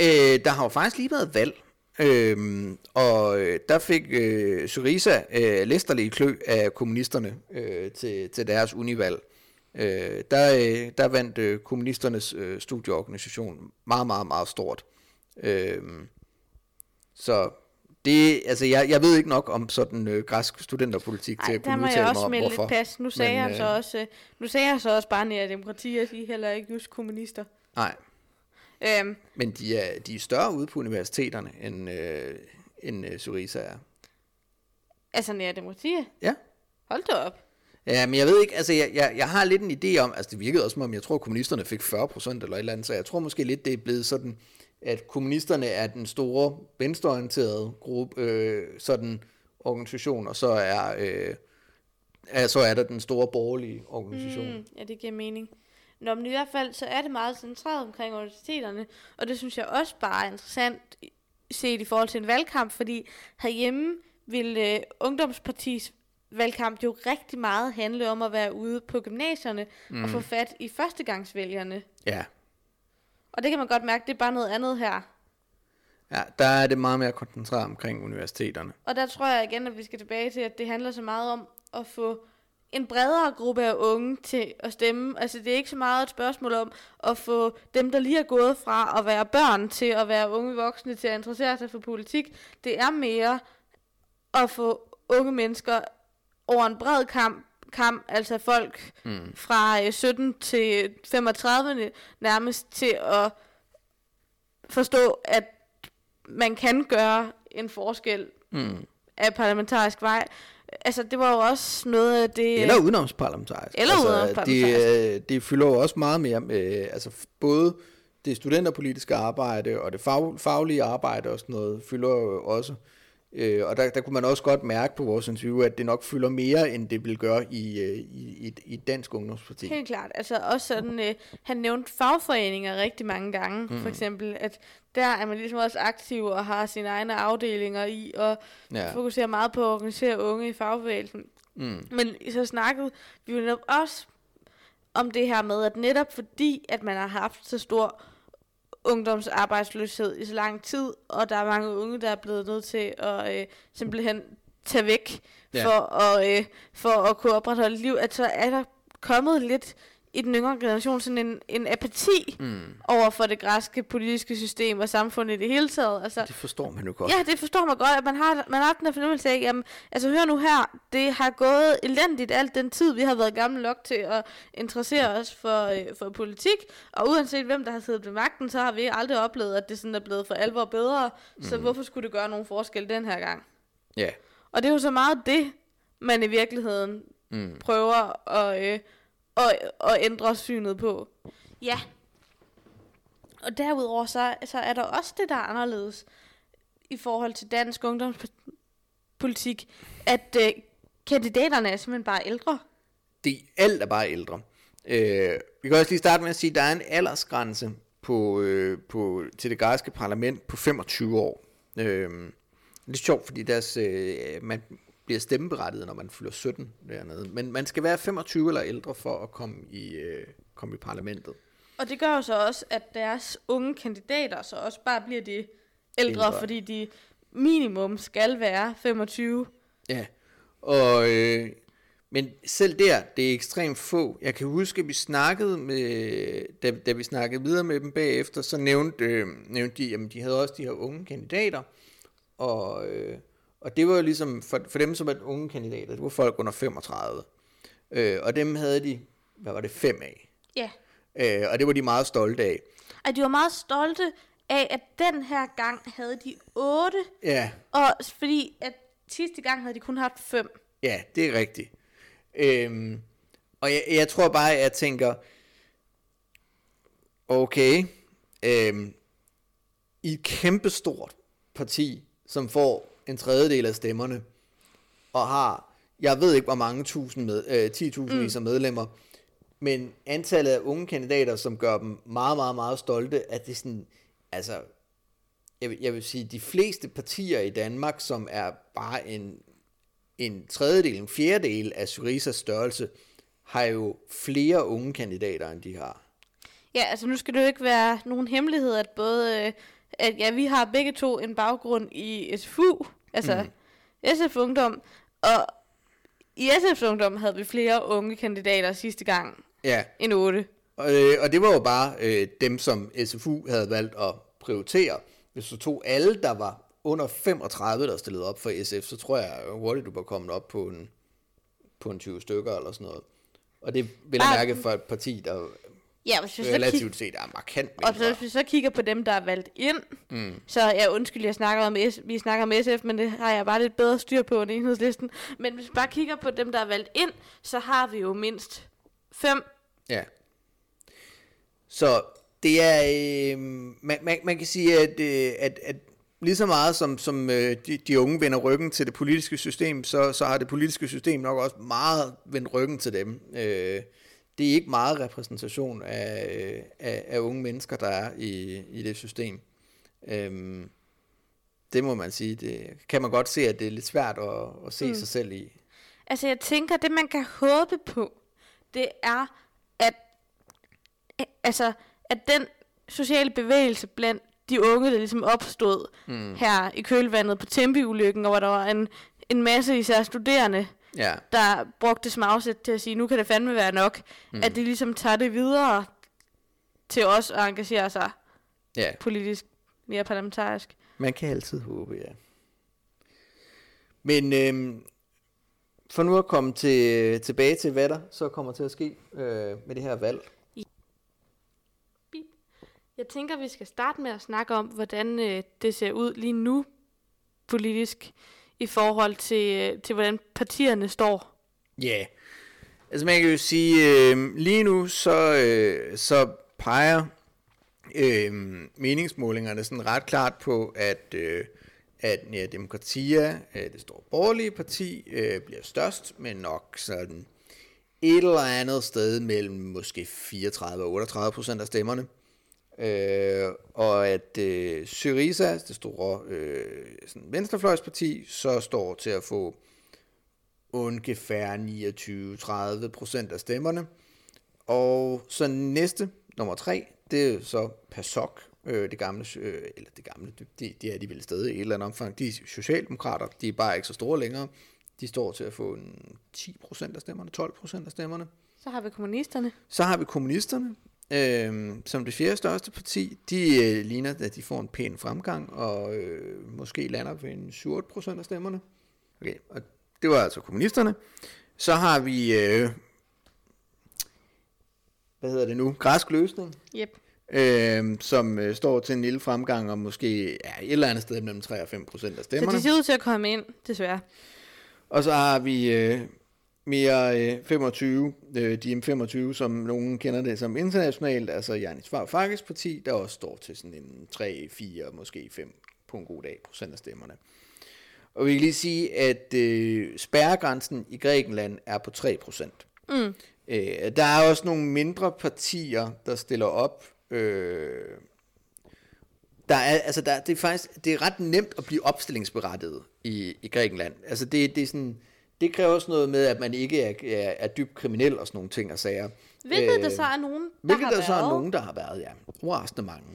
Øh, der har jo faktisk lige været valg Øhm, og øh, der fik øh, Syriza øh, læsterlige klø af kommunisterne øh, til, til deres univalg. Øh, der, øh, der vandt øh, kommunisternes øh, studieorganisation meget, meget, meget stort. Øh, så det, altså jeg, jeg ved ikke nok om sådan øh, græsk studenterpolitik Ej, til at kunne udtale mig om, hvorfor. lidt pas. Nu sagde, Men, jeg så øh, også, øh, nu sagde jeg så også bare nære demokrati, at de er heller ikke just kommunister. Nej, Øhm, men de er, de er større ude på universiteterne, end, øh, end øh, Syriza er. altså nære demokrati. Ja. Hold da op. Ja, men jeg ved ikke, altså jeg, jeg, jeg har lidt en idé om, altså det virkede også som om, jeg tror, kommunisterne fik 40% eller et eller andet, så jeg tror måske lidt, det er blevet sådan, at kommunisterne er den store venstreorienterede gruppe, øh, sådan organisation, og så er, øh, altså, så er der den store borgerlige organisation. Mm. Ja, det giver mening. Nå, men i hvert fald, så er det meget centreret omkring universiteterne, og det synes jeg også bare er interessant set i forhold til en valgkamp, fordi herhjemme vil øh, ungdomspartis valgkamp jo rigtig meget handle om at være ude på gymnasierne mm. og få fat i førstegangsvælgerne. Ja. Og det kan man godt mærke, det er bare noget andet her. ja, der er det meget mere koncentreret omkring universiteterne. Og der tror jeg igen, at vi skal tilbage til, at det handler så meget om at få en bredere gruppe af unge til at stemme. Altså det er ikke så meget et spørgsmål om at få dem, der lige er gået fra at være børn til at være unge voksne til at interessere sig for politik. Det er mere at få unge mennesker over en bred kamp, kamp altså folk mm. fra øh, 17 til 35 nærmest til at forstå, at man kan gøre en forskel Mm. af parlamentarisk vej. Altså, det var jo også noget af det... Eller udenomsparlamentarisk. Eller udenomsparlamentarisk. Det, øh, det fylder jo også meget mere med, altså både det studenterpolitiske arbejde og det fag, faglige arbejde og sådan noget fylder jo også. Øh, og der, der kunne man også godt mærke på vores interview, at det nok fylder mere, end det vil gøre i, øh, i, i, i dansk ungdomsparti. Helt klart. Altså også sådan, øh, han nævnte fagforeninger rigtig mange gange. Mm. For eksempel, at der er man ligesom også aktiv og har sine egne afdelinger i, og ja. fokuserer meget på at organisere unge i fagbevægelsen. Mm. Men så snakkede vi jo netop også om det her med, at netop fordi, at man har haft så stor ungdomsarbejdsløshed i så lang tid, og der er mange unge, der er blevet nødt til at øh, simpelthen tage væk Ja. for, at, øh, for at kunne opretholde liv, at så er der kommet lidt i den yngre generation sådan en, en apati Mm. over for det græske politiske system og samfundet i det hele taget. Altså, Det forstår man jo godt. Ja, det forstår man godt, at man har, man har den her fornemmelse af, jamen, altså hør nu her, det har gået elendigt alt den tid, vi har været gamle nok til at interessere os for, øh, for politik, og uanset hvem der har siddet ved magten, så har vi aldrig oplevet, at det sådan er blevet for alvor bedre, mm. så hvorfor skulle det gøre nogen forskel den her gang? Ja. Og det er jo så meget det, man i virkeligheden Mm. prøver at, øh, at, at ændre synet på. Ja. Og derudover så, så er der også det, der er anderledes i forhold til dansk ungdomspolitik, at øh, kandidaterne er simpelthen bare ældre. Det, alt er bare ældre. Øh, vi kan også lige starte med at sige, at der er en aldersgrænse på, øh, på, til det græske parlament på 25 år. Øh, det er sjovt, fordi deres, øh, man bliver stemmeberettiget, når man fylder 17 dernede. Men man skal være 25 eller ældre for at komme i, øh, komme i parlamentet. Og det gør jo så også, at deres unge kandidater så også bare bliver de ældre, Ældre. fordi de minimum skal være 25. Ja, og, øh, men selv der, det er ekstremt få. Jeg kan huske, at vi snakkede med, da, da vi snakkede videre med dem bagefter, så nævnte, øh, nævnte de, at de havde også de her unge kandidater, og, øh, og det var jo ligesom, for, for dem som er unge kandidater, det var folk under 35, øh, og dem havde de, hvad var det, fem af, Ja. øh, og det var de meget stolte af. Og de var meget stolte af, at den her gang havde de 8, Ja, og fordi at sidste gang havde de kun haft 5. Ja, det er rigtigt. Øhm, og jeg, jeg tror bare, at jeg tænker, okay, øhm, i et kæmpestort parti, som får en tredjedel af stemmerne, og har, jeg ved ikke hvor mange tusind med, øh, 10.000 vis af medlemmer, men antallet af unge kandidater, som gør dem meget, meget, meget stolte, at det er sådan, altså, jeg vil, jeg vil sige, de fleste partier i Danmark, som er bare en, en tredjedel, en fjerdedel af Syrizas størrelse, har jo flere unge kandidater, end de har. Ja, altså nu skal det jo ikke være nogen hemmelighed, at både øh, at ja, vi har begge to en baggrund i SFU, altså mm. SF Ungdom, og i SF Ungdom havde vi flere unge kandidater sidste gang Ja, end otte. og, øh, og det var jo bare øh, dem, som SFU havde valgt at prioritere. Hvis du tog alle, der var under 35, der stillede op for SF, så tror jeg hurtigt, du var kommet op på en, på en 20 stykker eller sådan noget. Og det vil jeg Ah, mærke for et parti, der Ja, hvis vi så relativt set er markant og så, mindre. hvis vi så kigger på dem, der er valgt ind, mm. så ja, undskyld, jeg snakker om S, vi snakker om SF, men det har jeg bare lidt bedre styr på end enhedslisten. Men hvis vi bare kigger på dem, der er valgt ind, så har vi jo mindst fem. Ja. Så det er, øh, man, man, man kan sige, at, øh, at, at lige så meget som, som øh, de, de unge vender ryggen til det politiske system, så, så har det politiske system nok også meget vendt ryggen til dem. Øh, det er ikke meget repræsentation af, af, af unge mennesker, der er i, i det system. Øhm, det må man sige. Det kan man godt se, at det er lidt svært at, at se mm. sig selv i. Altså, jeg tænker, det man kan håbe på, det er, at, altså, at den sociale bevægelse blandt de unge, der ligesom opstod mm. her i kølvandet på Tempi-ulykken, og hvor der var en, en masse især studerende, Ja, der brugte det som afsæt til at sige, nu kan det fandme være nok, mm. at de ligesom tager det videre til os at engagere sig ja. politisk, mere parlamentarisk. Man kan altid håbe, ja. Men øhm, for nu at komme til, tilbage til, hvad der så kommer til at ske øh, med det her valg. Jeg tænker, vi skal starte med at snakke om, hvordan øh, det ser ud lige nu politisk i forhold til, øh, til hvordan partierne står. Ja, yeah. altså man kan jo sige, øh, lige nu så, øh, så peger øh, meningsmålingerne sådan ret klart på, at, øh, at ja, Demokratia, øh, det store borgerlige parti, øh, bliver størst, men nok sådan et eller andet sted mellem måske 34 og 38 procent af stemmerne. Øh, og at øh, Syriza, det store øh, sådan venstrefløjsparti, så står til at få ungefær 29-30 procent af stemmerne. Og så næste, nummer tre, det er så PASOK, øh, det gamle, øh, eller det gamle, det, det er de vel stadig i et eller andet omfang. De er socialdemokrater, de er bare ikke så store længere. De står til at få en 10 procent af stemmerne, 12 procent af stemmerne. Så har vi kommunisterne. Så har vi kommunisterne, øh, som det fjerde største parti. De øh, ligner, at de får en pæn fremgang, og øh, måske lander ved en 7 procent af stemmerne. Okay, og det var altså kommunisterne. Så har vi, øh, hvad hedder det nu, græsk løsning, Yep. øh, som øh, står til en lille fremgang, og måske ja, et eller andet sted mellem 3 og 5 procent af Så stemmerne. de ser ud til at komme ind, desværre. Og så har vi øh, mere øh, 25, øh, de M25, som nogen kender det som internationalt, altså Janis Farfakis parti, der også står til sådan en 3, 4, måske 5 på en god dag procent af stemmerne. Og vi kan lige sige, at øh, spærregrænsen i Grækenland er på 3 procent. Mm. Øh, der er også nogle mindre partier, der stiller op. Øh, der er, altså der, det er faktisk det er ret nemt at blive opstillingsberettiget i, i Grækenland. Altså det, det, er sådan, det kræver også noget med, at man ikke er, er, er dybt kriminel og sådan nogle ting og sager. Hvilket Øh, der så er nogen, der Hvilket har der været. så er nogen, der har været, ja. Overraskende mange.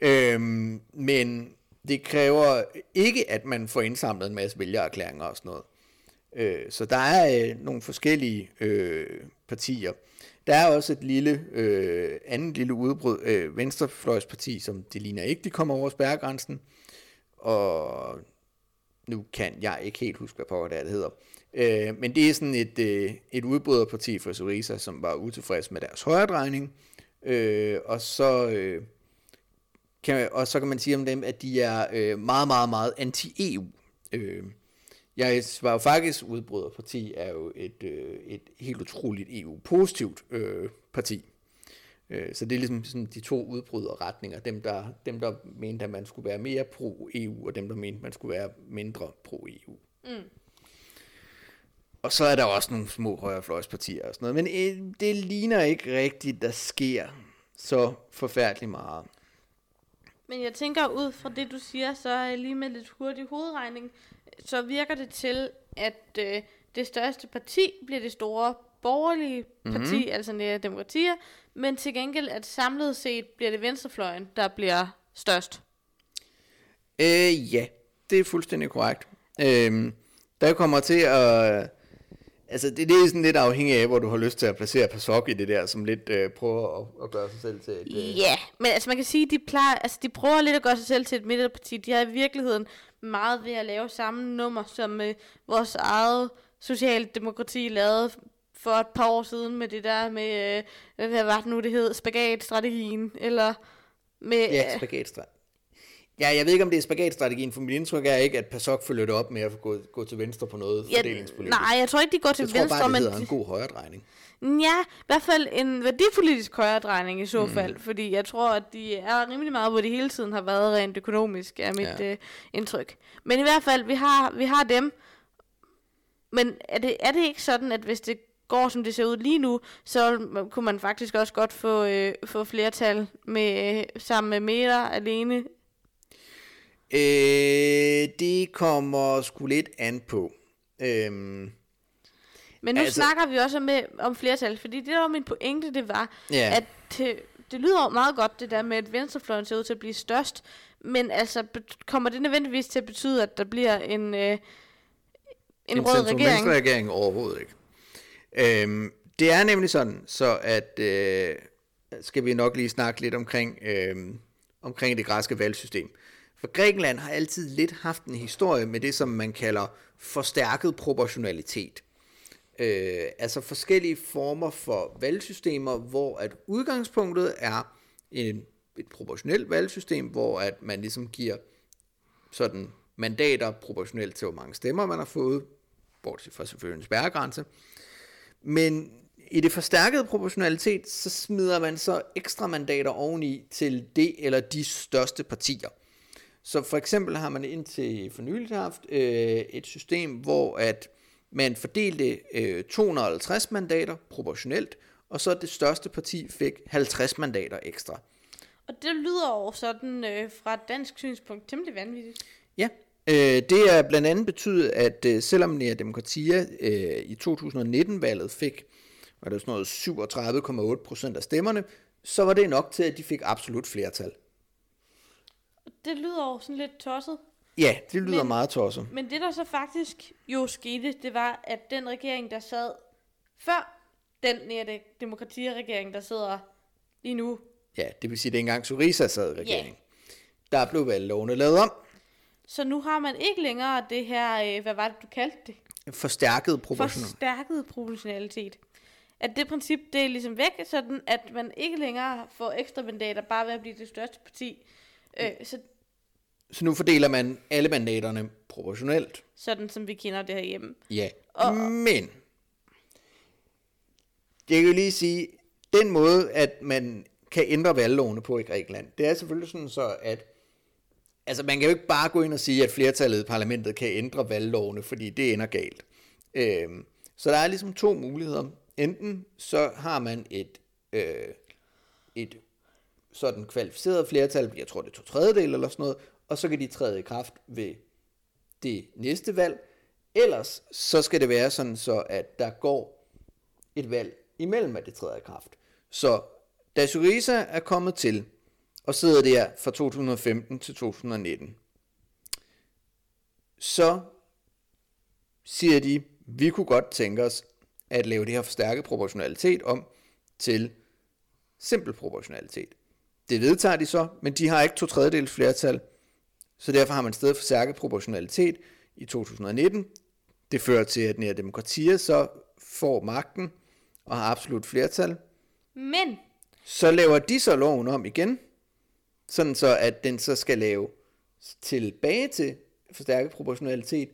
Øhm, men det kræver ikke, at man får indsamlet en masse vælgererklæringer og sådan noget. Øh, så der er øh, nogle forskellige øh, partier. Der er også et lille, øh, andet lille udbrud, øh, venstrefløjsparti, som det ligner ikke, de kommer over spærregrænsen. Og nu kan jeg ikke helt huske, hvad pokker det er, det hedder. Øh, men det er sådan et, øh, et udbryderparti for Syriza, som var utilfreds med deres højredrejning. Øh, og så... Øh, kan, og så kan man sige om dem, at de er øh, meget, meget, meget anti-EU. Øh, jeg var jo faktisk udbryderparti, er jo et, øh, et helt utroligt EU-positivt øh, parti. Øh, så det er ligesom sådan de to udbryderretninger. Dem der, dem, der mente, at man skulle være mere pro-EU, og dem, der mente, at man skulle være mindre pro-EU. Mm. Og så er der også nogle små højrefløjspartier og sådan noget. Men øh, det ligner ikke rigtigt, der sker så forfærdeligt meget. Men jeg tænker ud fra det, du siger, så lige med lidt hurtig hovedregning, så virker det til, at øh, det største parti bliver det store borgerlige parti, mm-hmm. altså Nære Demokratier, men til gengæld, at samlet set bliver det venstrefløjen, der bliver størst. Øh, ja, det er fuldstændig korrekt. Øh, der kommer til at... Altså, det, det er sådan lidt afhængigt af, hvor du har lyst til at placere PASOK i det der, som lidt øh, prøver at, at gøre sig selv til et... Øh, Ja, men altså man kan sige, de plejer, altså de prøver lidt at gøre sig selv til et midterparti. De har i virkeligheden meget ved at lave samme nummer, som øh, vores eget socialdemokrati lavede for et par år siden med det der med, øh, hvad var det nu, det hed, spagatstrategien, eller med... Ja, spagatstrategi. Ja, jeg ved ikke, om det er spagatstrategien, for mit indtryk er ikke, at PASOK følger det op med at gå, gå til venstre på noget ja, fordelingspolitisk. nej, jeg tror ikke, de går til jeg tror venstre, bare, det men... en god højredrejning. Ja, i hvert fald en værdipolitisk højredrejning i så fald, mm. fordi jeg tror, at de er rimelig meget, hvor de hele tiden har været rent økonomisk, er mit ja. øh, indtryk. Men i hvert fald, vi har, vi har dem, men er det, er det ikke sådan, at hvis det går, som det ser ud lige nu, så kunne man faktisk også godt få, øh, få flertal med, øh, sammen med Meter alene? Øh, det kommer sgu lidt an på. Øhm, Men nu Altså- snakker vi også med, om flertal, fordi det der var min pointe, det var, Ja. at det, det lyder meget godt, det der med, at venstrefløjen ser ud til at blive størst, men altså, kommer det nødvendigvis til at betyde, at der bliver en, øh, en, en rød regering? regering overhovedet ikke. Øhm, det er nemlig sådan, så at øh, skal vi nok lige snakke lidt omkring, øh, omkring det græske valgsystem. For Grækenland har altid lidt haft en historie med det, som man kalder forstærket proportionalitet. Øh, altså forskellige former for valgsystemer, hvor at udgangspunktet er en, et proportionelt valgsystem, hvor at man ligesom giver sådan mandater proportionelt til, hvor mange stemmer man har fået, bortset fra selvfølgelig en spærregrænse. Men i det forstærkede proportionalitet, så smider man så ekstra mandater oveni til det eller de største partier. Så for eksempel har man indtil for nylig haft øh, et system, hvor at man fordelte øh, 250 mandater proportionelt, og så det største parti fik 50 mandater ekstra. Og det lyder jo sådan øh, fra et dansk synspunkt temmelig vanvittigt. Ja, øh, det er blandt andet betydet, at øh, selvom Nea Demokratia øh, i 2019-valget fik var det sådan noget 37,8 procent af stemmerne, så var det nok til, at de fik absolut flertal. Det lyder jo sådan lidt tosset. Ja, det lyder Men- meget tosset. Men det der så faktisk jo skete, det var, at den regering, der sad før den nære demokratiregering, der sidder lige nu, Ja, det vil sige, at det engang Syriza sad i regeringen. Der blev valglovene lavet om. Så nu har man ikke længere det her, øh, hvad var det, du kaldte det? Forstærket proportional. Forstærket proportionalitet. At det princip, det er ligesom væk, sådan at man ikke længere får ekstra mandater, bare ved at blive det største parti. Øh, så Så nu fordeler man alle mandaterne proportionelt. sådan som vi kender det herhjemme. Ja, Og- men jeg kan jo lige sige, den måde, at man kan ændre valglovene på i Grækenland, det er selvfølgelig sådan så, at altså man kan jo ikke bare gå ind og sige, at flertallet i parlamentet kan ændre valglovene, fordi det ender galt. Øh, så der er ligesom to muligheder. Enten så har man et, øh, et sådan kvalificeret flertal, jeg tror det er to tredjedel eller sådan noget, og så kan de træde i kraft ved det næste valg. Ellers så skal det være sådan så, at der går et valg imellem, at det træder i kraft. Så da Syriza er kommet til og sidder der fra 2015 til 2019, så siger de, vi kunne godt tænke os at lave det her forstærket proportionalitet om til simpel proportionalitet. Det vedtager de så, men de har ikke to tredjedels flertal, så derfor har man stedet forstærket proportionalitet i 2019. Det fører til, at Nea Demokratia så får magten og har absolut flertal. Men Så laver de så loven om igen, sådan så at den så skal lave tilbage til forstærket proportionalitet,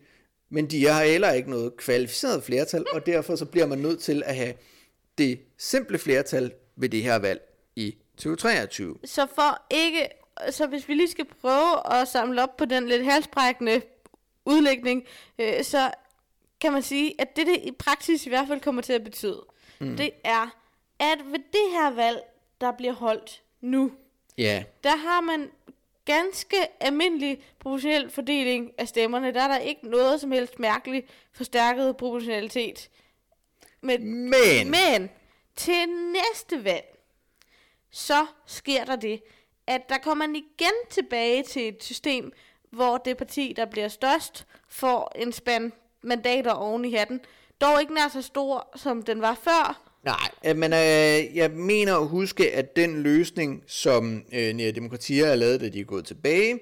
men de har heller ikke noget kvalificeret flertal, og derfor så bliver man nødt til at have det simple flertal ved det her valg i 2023. Så for ikke, så hvis vi lige skal prøve at samle op på den lidt halsbrækkende udlægning, øh, så kan man sige, at det, det i praksis i hvert fald kommer til at betyde, mm. det er, at ved det her valg, der bliver holdt nu, Ja, der har man ganske almindelig proportionel fordeling af stemmerne. Der er der ikke noget som helst mærkeligt forstærket proportionalitet. Men, Men- men til næste valg, så sker der det, at der kommer man igen tilbage til et system, hvor det parti, der bliver størst, får en spand mandater oven i hatten. Dog ikke nær så stor, som den var før. Nej, øh, men øh, jeg mener at huske, at den løsning, som øh, Nea Demokratia har lavet, da de er gået tilbage,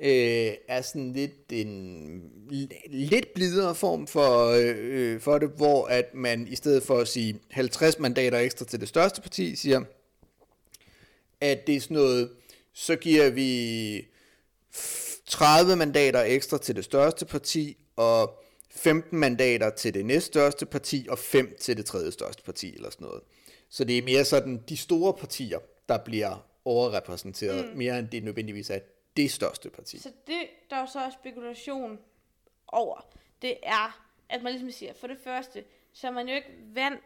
øh, er sådan lidt en lidt blidere form for, øh, øh, for det, hvor at man i stedet for at sige 50 mandater ekstra til det største parti, siger, at det er sådan noget, så giver vi 30 mandater ekstra til det største parti, og 15 mandater til det næststørste parti, og 5 til det tredje største parti, eller sådan noget. Så det er mere sådan de store partier, der bliver overrepræsenteret, mm. mere end det nødvendigvis er det største parti. Så det, der er så spekulation over, det er, at man ligesom siger, for det første, så er man jo ikke vant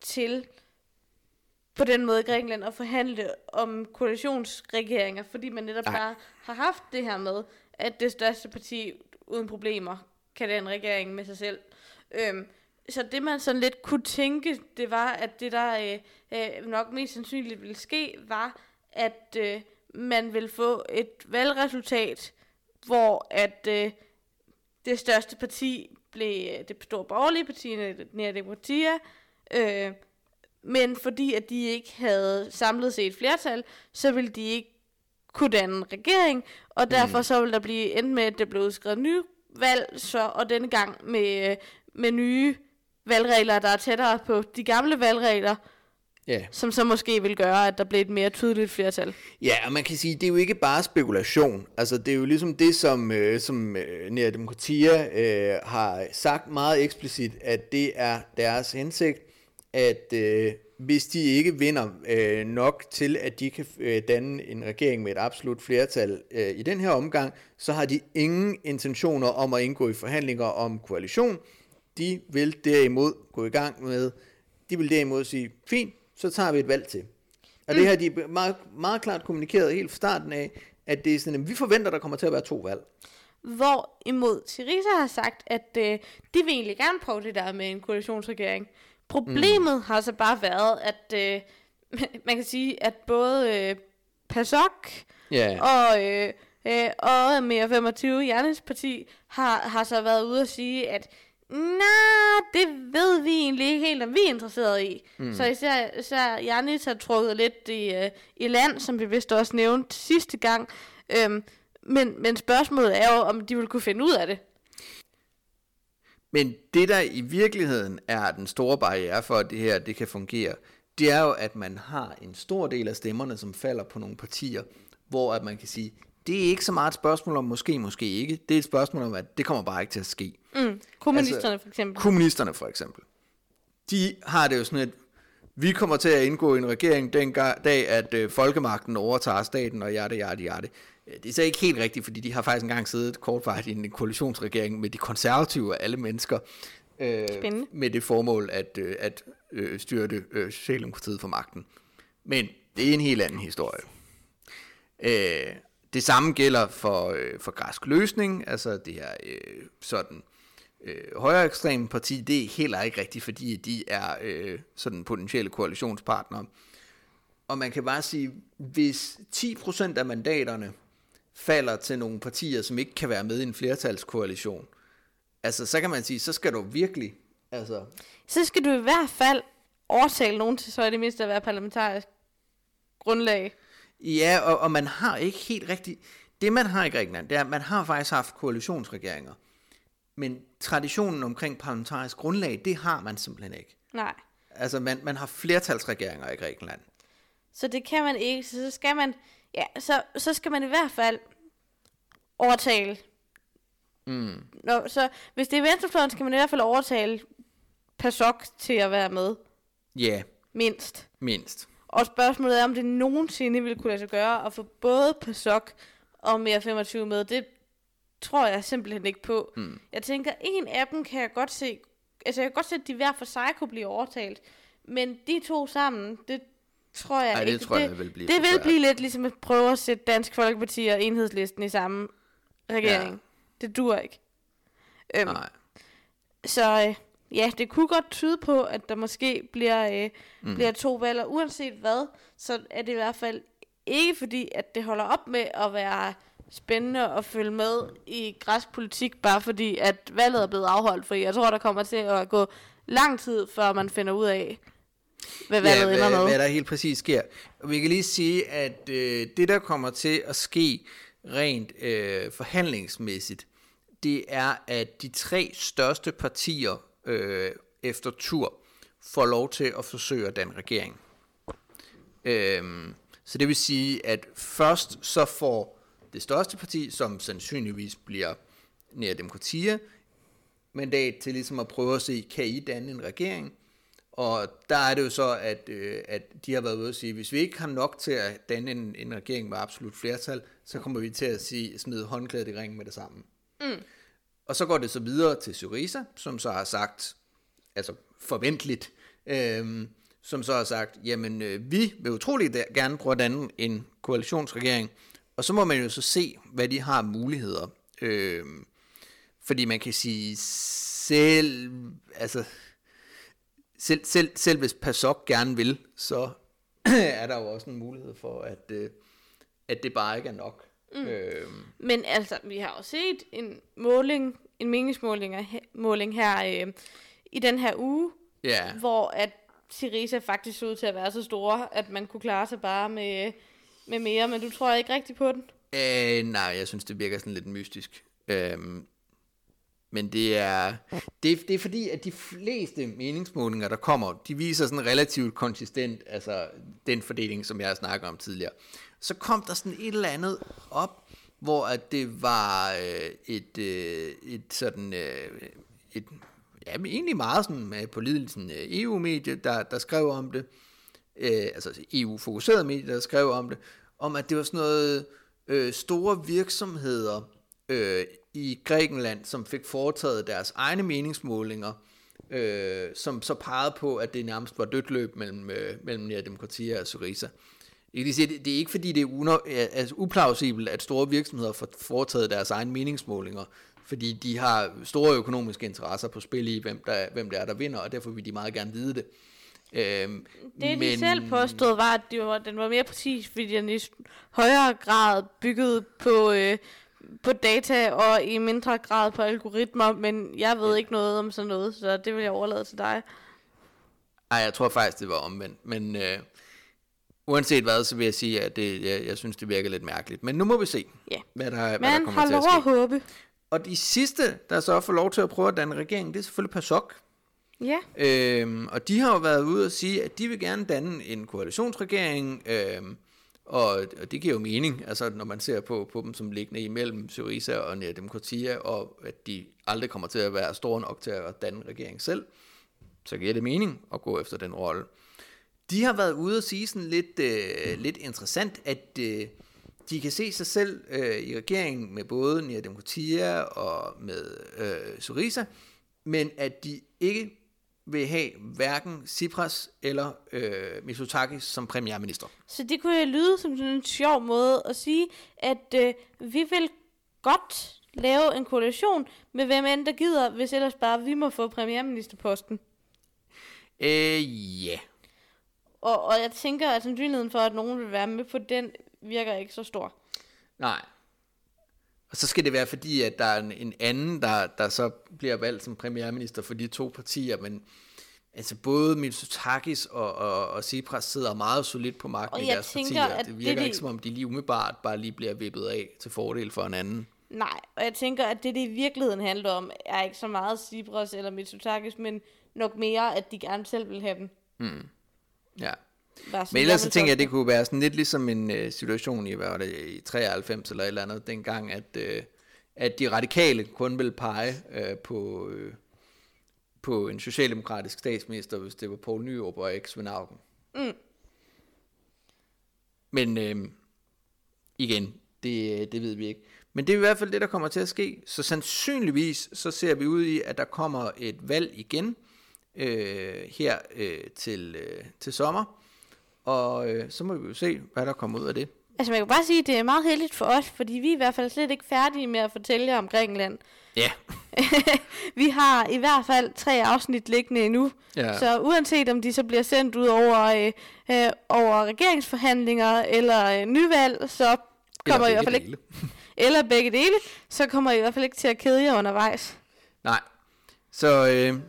til på den måde i Grækenland at forhandle om koalitionsregeringer, fordi man netop Nej. bare har haft det her med, at det største parti uden problemer kan den regering med sig selv. Øhm, så det man sådan lidt kunne tænke, det var, at det der øh, øh, nok mest sandsynligt ville ske, var, at øh, man vil få et valgresultat, hvor at øh, det største parti blev det store borgerlige parti, Nea Demokratia, øh, men fordi at de ikke havde samlet set et flertal, så ville de ikke kunne danne regering, og derfor mm. så ville der blive endt med, at det blev udskrevet nye valg, så, og denne gang med, med nye valgregler, der er tættere på de gamle valgregler, Ja. Som så måske vil gøre, at der bliver et mere tydeligt flertal. Ja, og man kan sige, det er jo ikke bare spekulation. Altså, det er jo ligesom det, som, øh, som øh, Nea Demokratia øh, har sagt meget eksplicit, at det er deres hensigt, at øh, hvis de ikke vinder øh, nok til, at de kan øh, danne en regering med et absolut flertal øh, i den her omgang, så har de ingen intentioner om at indgå i forhandlinger om koalition. De vil derimod gå i gang med, de vil derimod sige, fint, så tager vi et valg til. Og mm. det har de meget, meget klart kommunikeret helt fra starten af, at det er sådan, at vi forventer, at der kommer til at være to valg. Hvor imod Syriza har sagt, at øh, de vil egentlig gerne prøve det der med en koalitionsregering. Problemet mm. har så bare været, at øh, *laughs* man kan sige, at både øh, PASOK yeah. og, øh, øh, og Mere 25 Jernesparti har, har så været ude at sige, at Nej, det ved vi egentlig ikke helt, om vi er interesseret i. Mm. Så især, især Janis har trukket lidt i, uh, i land, som vi vist også nævnte sidste gang. Øhm, men, men spørgsmålet er jo, om de vil kunne finde ud af det. Men det, der i virkeligheden er den store barriere for, at det her det kan fungere, det er jo, at man har en stor del af stemmerne, som falder på nogle partier, hvor at man kan sige, det er ikke så meget et spørgsmål om måske, måske ikke. Det er et spørgsmål om, at det kommer bare ikke til at ske. Mm. Kommunisterne altså, for eksempel. Kommunisterne for eksempel. De har det jo sådan et, vi kommer til at indgå i en regering den dag, at øh, folkemagten overtager staten, og hjerte, hjerte, hjerte. Det er så ikke helt rigtigt, fordi de har faktisk engang siddet kortvarigt i en koalitionsregering med de konservative af alle mennesker. Øh, med det formål at, øh, at øh, styrte øh, Socialdemokratiet for magten. Men det er en helt anden historie. Øh, det samme gælder for, øh, for græsk løsning, altså det her øh, sådan øh, højere ekstreme parti, det er heller ikke rigtigt, fordi de er øh, sådan potentielle koalitionspartnere. Og man kan bare sige, hvis 10% af mandaterne falder til nogle partier, som ikke kan være med i en flertalskoalition, altså så kan man sige, så skal du virkelig, altså... Så skal du i hvert fald overtale nogen til så er det mindste at være parlamentarisk grundlag. Ja, og, og man har ikke helt rigtigt... Det man har i Grækenland, det er, at man har faktisk haft koalitionsregeringer. Men traditionen omkring parlamentarisk grundlag, det har man simpelthen ikke. Nej. Altså, man, man har flertalsregeringer i Grækenland. Så det kan man ikke. Så, så skal man... Ja, så, så skal man i hvert fald overtale. Mm. Nå, så hvis det er venstrefløjen, skal man i hvert fald overtale PASOK til at være med. Ja. Yeah. Mindst. Mindst. Og spørgsmålet er, om det nogensinde ville kunne lade sig gøre at få både PASOK og mere 25 med. Det tror jeg simpelthen ikke på. Hmm. Jeg tænker, en af dem kan jeg godt se, altså jeg kan godt se, at de hver for sig kunne blive overtalt. Men de to sammen, det tror jeg Ej, ikke. det tror jeg vil blive Det vil blive lidt ligesom at prøve at sætte Dansk Folkeparti og Enhedslisten i samme regering. Ja. Det dur ikke. Øhm, Nej. Så øh, ja, det kunne godt tyde på, at der måske bliver, øh, mm. bliver to valg, uanset hvad, så er det i hvert fald ikke fordi, at det holder op med at være spændende at følge med i græsk politik, bare fordi at valget er blevet afholdt, for jeg tror, der kommer til at gå lang tid, før man finder ud af, hvad valget ja, ender hvad, med. hvad der helt præcis sker. Og vi kan lige sige, at øh, det, der kommer til at ske rent øh, forhandlingsmæssigt, det er, at de tre største partier øh, efter tur får lov til at forsøge den regering. Øhm, så det vil sige, at først så får det største parti, som sandsynligvis bliver Nea Demokratia, mandat til ligesom at prøve at se, kan I danne en regering? Og der er det jo så, at, øh, at de har været ude at sige, hvis vi ikke har nok til at danne en, en regering med absolut flertal, så kommer vi til at sige, smide håndklædet i ringen med det samme. Mm. Og så går det så videre til Syriza, som så har sagt, altså forventeligt, øh, som så har sagt, jamen øh, vi vil utroligt gerne prøve at danne en koalitionsregering, og så må man jo så se, hvad de har muligheder. Øh, fordi man kan sige, selv, altså, selv, selv, selv hvis PASOK gerne vil, så *clears throat* er der jo også en mulighed for, at, øh, at det bare ikke er nok. Mm. Øh, Men altså, vi har jo set en måling, en meningsmåling måling her øh, i den her uge, ja. hvor at Syriza faktisk så ud til at være så store, at man kunne klare sig bare med, med mere, men du tror ikke rigtig på den? Øh, nej, jeg synes, det virker sådan lidt mystisk. Øhm, men det er, det, det er fordi, at de fleste meningsmålinger, der kommer, de viser sådan relativt konsistent, altså den fordeling, som jeg har snakket om tidligere. Så kom der sådan et eller andet op, hvor at det var øh, et, øh, et sådan, øh, et, ja, men egentlig meget sådan øh, på sådan, EU-medie, der, der skrev om det, øh, altså EU-fokuseret medie, der skrev om det, om at det var sådan noget øh, store virksomheder øh, i Grækenland, som fik foretaget deres egne meningsmålinger, øh, som så pegede på, at det nærmest var dødt løb mellem, øh, mellem ja, Demokratia og Syriza. Jeg kan sige, det, det er ikke fordi, det er uno, altså, uplausibelt, at store virksomheder får foretaget deres egne meningsmålinger, fordi de har store økonomiske interesser på spil i, hvem, der, hvem det er, der vinder, og derfor vil de meget gerne vide det. Øhm, det, men... de selv påstod, var, at de var, den var mere præcis, fordi den i højere grad byggede på, øh, på data, og i mindre grad på algoritmer, men jeg ved ikke noget om sådan noget, så det vil jeg overlade til dig. Nej, jeg tror faktisk, det var omvendt, men øh, uanset hvad, så vil jeg sige, at det, jeg, jeg synes, det virker lidt mærkeligt. Men nu må vi se, ja. hvad, der, men hvad der kommer til at ske. Men håbe. Og de sidste, der så får lov til at prøve at danne regering, det er selvfølgelig PASOK. Ja. Øhm, og de har jo været ude og sige, at de vil gerne danne en koalitionsregering, øhm, og, og det giver jo mening, altså når man ser på, på dem som liggende imellem Syriza og Nea Demokratia, og at de aldrig kommer til at være store nok til at danne regering selv, så giver det mening at gå efter den rolle. De har været ude og sige sådan lidt, øh, lidt interessant, at øh, de kan se sig selv øh, i regeringen med både Nea Demokratia og med øh, Syriza, men at de ikke vil have hverken Tsipras eller øh, Mitsotakis som premierminister. Så det kunne lyde som sådan en sjov måde at sige, at øh, vi vil godt lave en koalition med hvem end der gider, hvis ellers bare vi må få premierministerposten. Øh, ja. Yeah. Og, og jeg tænker, at sandsynligheden for, at nogen vil være med på den, virker ikke så stor. Nej. Og så skal det være fordi, at der er en, en anden, der, der så bliver valgt som premierminister for de to partier, men altså både Mitsotakis og, og, og Tsipras sidder meget solidt på magten i deres tænker, partier. Det virker det, ikke som om, de lige umiddelbart bare lige bliver vippet af til fordel for en anden. Nej, og jeg tænker, at det, det i virkeligheden handler om, er ikke så meget Tsipras eller Mitsotakis, men nok mere, at de gerne selv vil have den. Hmm. Ja. Men ellers så tænker jeg, at det kunne være sådan lidt ligesom en uh, situation i, hvad var det, i 93 eller et eller andet, dengang, at, uh, at de radikale kun ville pege uh, på, uh, på en socialdemokratisk statsminister, hvis det var Poul Nyrup og ikke Svend Augen. Mm. Men uh, igen, det, det ved vi ikke. Men det er i hvert fald det, der kommer til at ske. Så sandsynligvis så ser vi ud i, at der kommer et valg igen øh, her øh, til, øh, til sommer. Og øh, så må vi jo se, hvad der kommer ud af det. Altså man kan bare sige, at det er meget heldigt for os, fordi vi er i hvert fald slet ikke færdige med at fortælle jer om Grækenland. Ja. *laughs* vi har i hvert fald tre afsnit liggende endnu. Ja. Så uanset om de så bliver sendt ud over, øh, øh, over regeringsforhandlinger eller øh, nyvalg, så kommer i hvert fald ikke... *laughs* eller begge dele, så kommer I i hvert fald ikke til at kede jer undervejs. Nej. Så øh,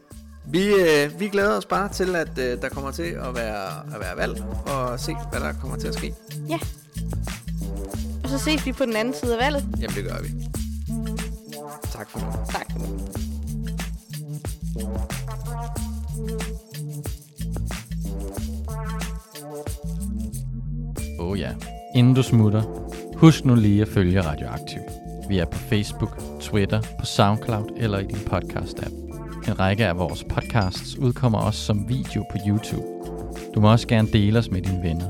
vi, øh, vi glæder os bare til, at øh, der kommer til at være, at være valg, og se, hvad der kommer til at ske. Ja. Og så ses vi på den anden side af valget. Jamen, det gør vi. Tak for nu. Tak for nu. Oh ja. Inden du smutter, husk nu lige at følge Radioaktiv. Vi er på Facebook, Twitter, på SoundCloud eller i din podcast-app. En række af vores podcasts udkommer også som video på YouTube. Du må også gerne dele os med dine venner.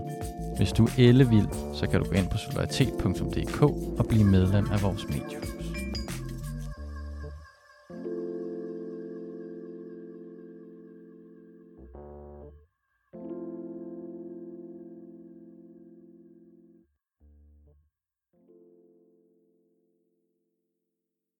Hvis du er ellevild, så kan du gå ind på solidaritet.dk og blive medlem af vores medie.